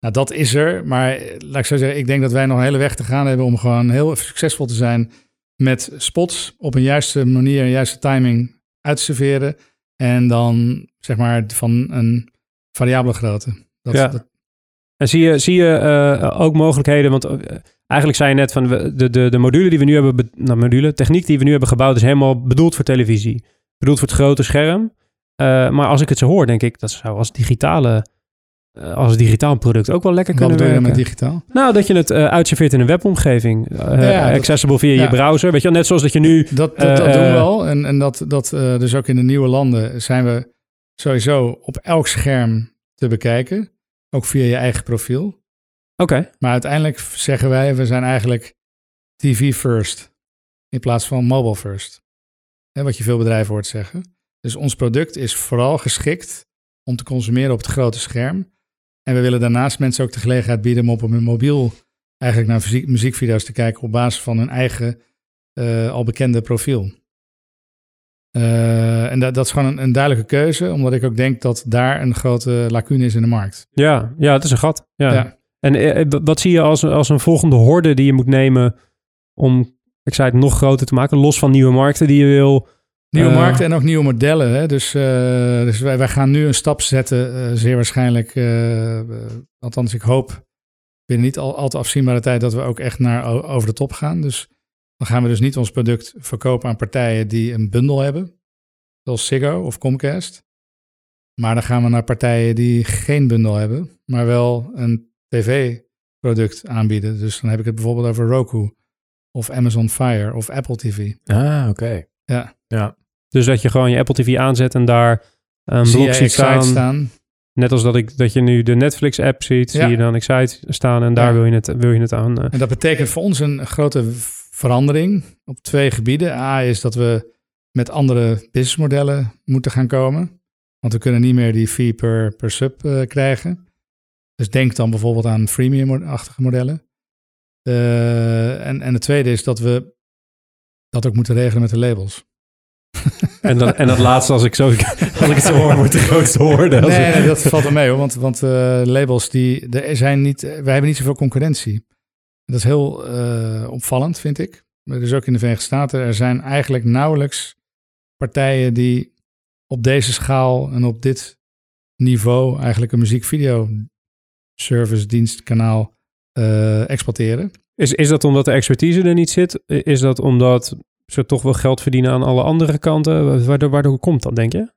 Nou, dat is er. Maar eh, laat ik zo zeggen, ik denk dat wij nog een hele weg te gaan hebben om gewoon heel succesvol te zijn met spots op een juiste manier, een juiste timing uit te serveren. En dan zeg maar van een variabele grootte. Dat,
Ja.
dat-
En zie je, zie je eh, ook mogelijkheden, want eh, eigenlijk zei je net van de, de, de module die we nu hebben, be- nou module, techniek die we nu hebben gebouwd is helemaal bedoeld voor televisie. Bedoeld voor het grote scherm. Eh, maar als ik het zo hoor, denk ik, dat zou als digitale, eh, als digitaal product ook wel lekker kunnen
bedoel je
werken.
met digitaal?
Nou, dat je het eh uitserveert in een webomgeving.
Ja, dat-
accessible via
ja.
je browser. Weet je wel, net zoals dat je nu...
Dat, dat, dat doen we wel. En, en dat, dat dus ook in de nieuwe landen zijn we sowieso op elk scherm te bekijken. Ook via je eigen profiel.
Oké,
Maar uiteindelijk zeggen wij, we zijn eigenlijk TV first. In plaats van mobile first. Hè, wat je veel bedrijven hoort zeggen. Dus ons product is vooral geschikt om te consumeren op het grote scherm. En we willen daarnaast mensen ook de gelegenheid bieden om op hun mobiel eigenlijk naar muziek, muziekvideo's te kijken op basis van hun eigen eh, al bekende profiel. Eh, en dat, dat is gewoon een, een duidelijke keuze, omdat ik ook denk dat daar een grote lacune is in de markt.
ja, ja, het is een gat. Ja.
Ja.
En eh, eh, wat zie je als, als een volgende horde die je moet nemen om, ik zei het, nog groter te maken? Los van nieuwe markten die je wil.
Nieuwe
Eh,
markten en ook nieuwe modellen. Hè? Dus, dus wij, wij gaan nu een stap zetten, zeer waarschijnlijk. althans, ik hoop binnen niet al, al te afzienbare tijd dat we ook echt naar over de top gaan. Dus dan gaan we dus niet ons product verkopen aan partijen die een bundel hebben, zoals Ziggo of Comcast. Maar dan gaan we naar partijen die geen bundel hebben, maar wel een tv-product aanbieden. Dus dan heb ik het bijvoorbeeld over Roku of Amazon Fire of Apple TV.
Ah, oké.
Ja.
Ja.
Dus dat je gewoon je Apple TV aanzet en daar een
Zie
blok ziet staan.
staan.
Net als dat, ik, dat je nu de Netflix-app ziet, zie je dan Excite staan en daar wil, je het, wil je het aan. eh,
En dat betekent voor ons een grote verandering op twee gebieden. A is dat we met andere businessmodellen moeten gaan komen. Want we kunnen niet meer die fee per, per sub eh, krijgen. Dus denk dan bijvoorbeeld aan freemium-achtige modellen. Eh, en, en het tweede is dat we dat ook moeten regelen met de labels.
en, dat, en dat laatste, als ik, zo, als ik het zo hoor, wordt de grootste hoorde.
Nee, nee, dat valt er mee hoor. Want, want eh, labels die. Er zijn niet, wij hebben niet zoveel concurrentie. Dat is heel eh, opvallend, vind ik. Maar Dus ook in de Verenigde Staten. Er zijn eigenlijk nauwelijks partijen die op deze schaal en op dit niveau eigenlijk een muziekvideo service dienstkanaal eh exploiteren.
Is, is dat omdat de expertise er niet zit? Is dat omdat ze toch wel geld verdienen aan alle andere kanten? Waardoor, waardoor komt dat, denk je?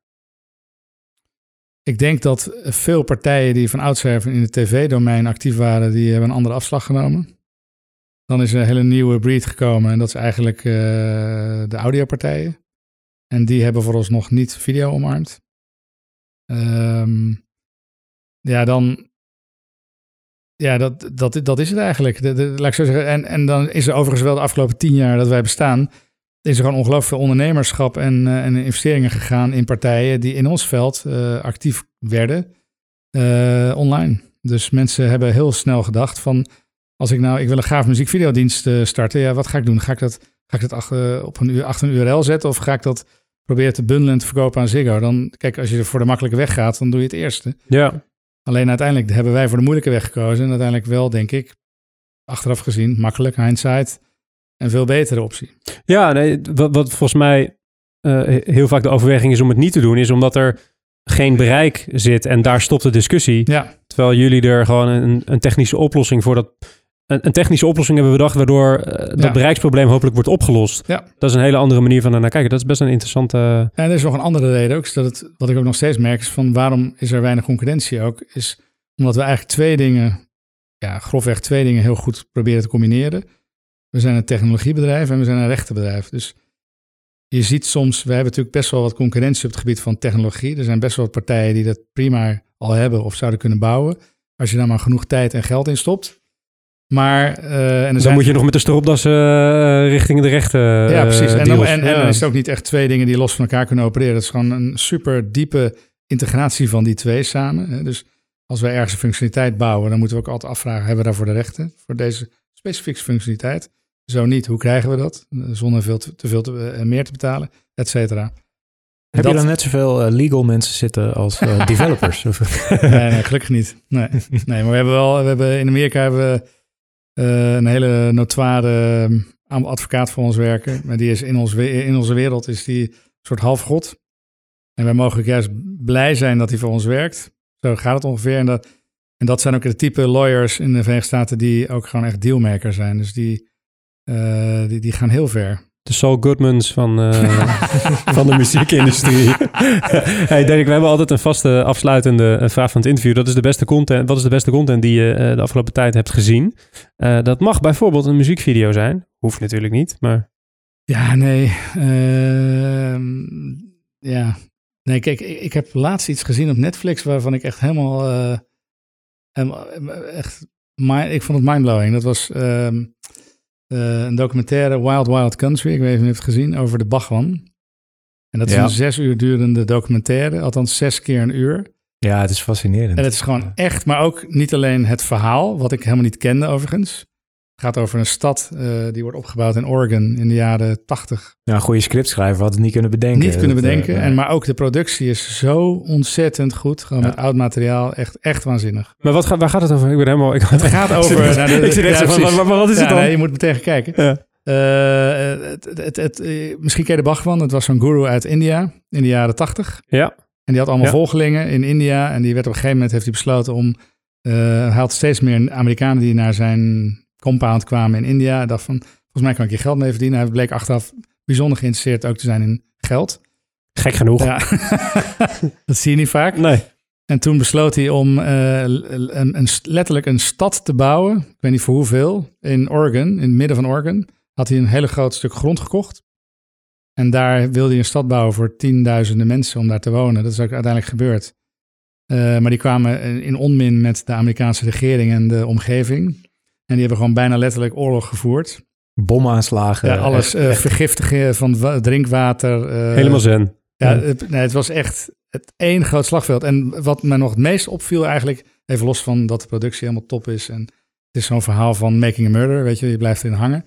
Ik denk dat veel partijen die van oudsher in het tv-domein actief waren, die hebben een andere afslag genomen. Dan is er een hele nieuwe breed gekomen en dat is eigenlijk eh, de audiopartijen. En die hebben vooralsnog niet video omarmd. Ehm, ja, dan. Ja, dat, dat, dat is het eigenlijk. Laat ik zo zeggen. En, en dan is er overigens wel de afgelopen tien jaar dat wij bestaan. Is er gewoon ongelooflijk veel ondernemerschap en, eh, en investeringen gegaan in partijen die in ons veld eh, actief werden eh, online. Dus mensen hebben heel snel gedacht van als ik nou, ik wil een gaaf muziekvideodienst starten, ja, wat ga ik doen? Ga ik dat, ga ik dat op een, achter een URL zetten of ga ik dat proberen te bundelen en te verkopen aan Ziggo? Dan, kijk, als je er voor de makkelijke weg gaat, dan doe je het eerste.
Ja.
Alleen uiteindelijk hebben wij voor de moeilijke weg gekozen en uiteindelijk wel, denk ik, achteraf gezien, makkelijk, hindsight, een veel betere optie.
Ja, nee, wat, wat volgens mij eh, heel vaak de overweging is om het niet te doen, is omdat er geen bereik zit en daar stopt de discussie.
Ja,
Terwijl jullie er gewoon een, een technische oplossing voor dat. Een, een technische oplossing hebben bedacht, waardoor eh, dat
Ja.
bereiksprobleem hopelijk wordt opgelost.
Ja.
Dat is een hele andere manier van naar kijken. Dat is best een interessante.
En er is nog een andere reden ook, is dat het, wat ik ook nog steeds merk, is van waarom is er weinig concurrentie ook, is omdat we eigenlijk twee dingen, ja, grofweg twee dingen heel goed proberen te combineren. We zijn een technologiebedrijf en we zijn een rechtenbedrijf. Dus je ziet soms, we hebben natuurlijk best wel wat concurrentie op het gebied van technologie. Er zijn best wel wat partijen die dat prima al hebben of zouden kunnen bouwen, als je daar maar genoeg tijd en geld in stopt. Maar, eh, en
Dan moet je nog met de stropdas eh, richting de rechten.
ja, precies. En, dan,
deals.
en, en
Ja.
dan is het ook niet echt twee dingen die los van elkaar kunnen opereren. Het is gewoon een super diepe integratie van die twee samen. hè. Dus als wij ergens een functionaliteit bouwen, dan moeten we ook altijd afvragen, hebben we daarvoor de rechten voor deze specifieke functionaliteit? Zo niet, hoe krijgen we dat? Zonder veel te, te veel te, meer te betalen, et cetera.
Heb
dat-
je dan net zoveel legal mensen zitten als developers?
Nee, nee, gelukkig niet. Nee. nee, maar we hebben wel, we hebben in Amerika hebben we een hele notoire eh, advocaat voor ons werken. Maar die is in, in onze wereld is die een soort halfgod. En wij mogen juist blij zijn dat hij voor ons werkt. Zo gaat het ongeveer. En dat, en dat zijn ook de type lawyers in de Verenigde Staten die ook gewoon echt dealmaker zijn. Dus die, eh, die, die gaan heel ver.
De Saul Goodmans van, eh, van de muziekindustrie. hey Dirk, we hebben altijd een vaste afsluitende eh, vraag van het interview. Dat is de beste content. Wat is de beste content die je eh, de afgelopen tijd hebt gezien? Dat mag bijvoorbeeld een muziekvideo zijn. Hoeft natuurlijk niet, maar...
Ja, nee. ehm, ja. Nee, kijk, ik, ik heb laatst iets gezien op Netflix waarvan ik echt helemaal. echt. mi- ik vond het mindblowing. Dat was ehm, eh, een documentaire Wild Wild Country. Ik weet niet of je het hebt gezien over de Bachwan. En dat is
Ja.
een zes uur durende documentaire, althans zes keer een uur.
ja, het is fascinerend.
En het is gewoon echt, maar ook niet alleen het verhaal, wat ik helemaal niet kende overigens. Het gaat over een stad eh, die wordt opgebouwd in Oregon in de jaren tachtig.
Ja, een goede scriptschrijver had het niet kunnen bedenken.
Niet kunnen
Dat, eh,
bedenken. en, maar ook de productie is zo ontzettend goed. Gewoon
Ja.
met oud materiaal. Echt, echt waanzinnig.
Maar wat gaat, waar gaat het over? Ik ben helemaal... Ik,
Het gaat over... nou, de-
ik zit echt
ja,
zo van,
precies.
maar, maar wat is
Ja,
het dan?
nee, je moet meteen kijken.
Ja.
Eh, het, het, het, misschien ken je de Bhagwan. Het was zo'n guru uit India in de jaren tachtig.
Ja.
En die had allemaal
Ja.
volgelingen in India. En die werd op een gegeven moment heeft hij besloten om... eh, hij had steeds meer Amerikanen die naar zijn compound kwamen in India. Hij dacht van, volgens mij kan ik je geld mee verdienen. Hij bleek achteraf bijzonder geïnteresseerd ook te zijn in geld.
Gek genoeg.
Ja, dat zie je niet vaak.
Nee.
En toen besloot hij om eh, een, een, letterlijk een stad te bouwen. Ik weet niet voor hoeveel. In Oregon, in het midden van Oregon. Had hij een hele groot stuk grond gekocht. En daar wilde hij een stad bouwen voor tienduizenden mensen om daar te wonen. Dat is ook uiteindelijk gebeurd. Eh, maar die kwamen in onmin met de Amerikaanse regering en de omgeving. En die hebben gewoon bijna letterlijk oorlog gevoerd.
Bomaanslagen.
Ja, alles
echt-
eh,
echt-
vergiftigen van wa- drinkwater. eh,
Helemaal zen.
ja,
Ja.
Het, nee, het was echt het één groot slagveld. En wat me nog het meest opviel eigenlijk, even los van dat de productie helemaal top is. En het is zo'n verhaal van making a murder, weet je, je blijft erin hangen.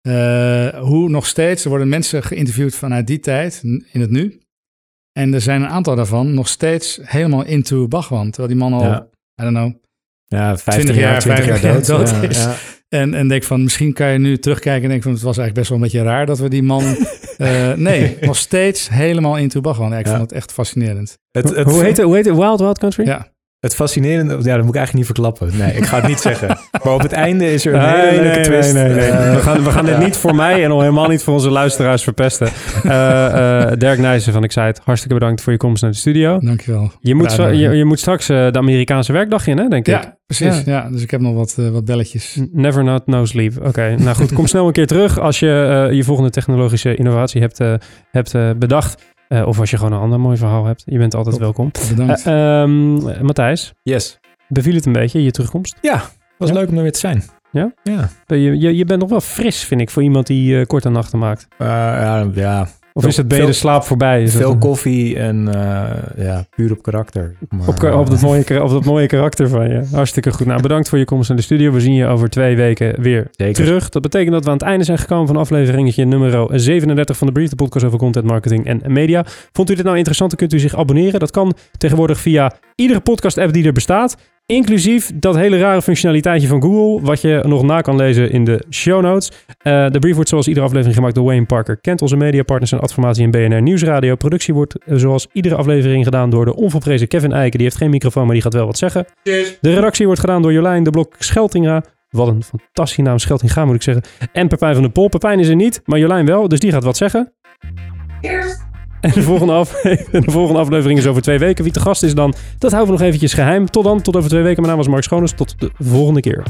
Eh, hoe nog steeds, er worden mensen geïnterviewd vanuit die tijd, in het nu. En er zijn een aantal daarvan nog steeds helemaal into Bhagwan. Terwijl die man al,
Ja.
I don't know,
ja, 15
20
jaar,
jaar,
20 jaar
50
dood.
jaar dood
Ja,
is.
ja.
En, en denk van, misschien kan je nu terugkijken en denken van, het was eigenlijk best wel een beetje raar dat we die man... eh, nee, nog steeds helemaal into Bhagwan. Ja, ik
Ja.
vond het echt fascinerend.
Het, het,
hoe, heet het, hoe heet het? Wild Wild Country?
Ja.
Het fascinerende, ja, dat moet ik eigenlijk niet verklappen. Nee, ik ga het niet zeggen. Maar op het einde is er een
Nee,
hele
nee,
leuke
nee,
twist.
nee, nee.
Eh,
we, gaan, we gaan dit
ja.
niet voor mij en al helemaal niet voor onze luisteraars verpesten. Eh, eh, Dirk Nijssen van Excite, hartstikke bedankt voor je komst naar de studio.
Dankjewel.
Je moet, zo-
dank
je, moet straks de Amerikaanse werkdag in, hè, denk ik.
Ja, precies. Ja. dus ik heb nog wat, wat belletjes.
Never not no sleep. Oké, nou goed, kom snel een keer terug als je je volgende technologische innovatie hebt, eh, hebt bedacht. Eh, of als je gewoon een ander mooi verhaal hebt. Je bent altijd
Top.
welkom.
Bedankt.
Eh, ehm, Matthijs,
Yes.
beviel het een beetje, je terugkomst?
Was
Ja?
leuk om er weer te zijn.
Ja?
Ja.
Je, je, je bent nog wel fris, vind ik, voor iemand die eh, korte nachten maakt.
Eh, ja, ja.
Of is het ben je de slaap voorbij? Is
Veel koffie en eh, ja, puur op karakter. Maar,
Op, ka- op, dat mooie, op dat mooie karakter van je. Hartstikke goed. Nou, bedankt voor je komst in de studio. We zien je over twee weken weer
Zeker.
terug. Dat betekent dat we aan het einde zijn gekomen van afleveringetje nummer 37 van de Brief, de podcast over content marketing en media. Vond u dit nou interessant, dan kunt u zich abonneren. Dat kan tegenwoordig via iedere podcast-app die er bestaat. Inclusief dat hele rare functionaliteitje van Google, wat je nog na kan lezen in de show notes. Eh, de brief wordt zoals iedere aflevering gemaakt door Wayne Parker. Kent onze mediapartners en Adformatie en BNR Nieuwsradio. Productie wordt eh, zoals iedere aflevering gedaan door de onvolprezen Kevin Eiken. Die heeft geen microfoon, maar die gaat wel wat zeggen. De redactie wordt gedaan door Jolijn de Blok Scheltinga. Wat een fantastische naam, Scheltinga moet ik zeggen. En Pepijn van de Pol. Pepijn is er niet, maar Jolijn wel, dus die gaat wat zeggen. En de volgende, af, de volgende aflevering is over twee weken. Wie te gast is dan, dat houden we nog eventjes geheim. Tot dan, tot over twee weken. Mijn naam was Mark Schoones. Tot de volgende keer.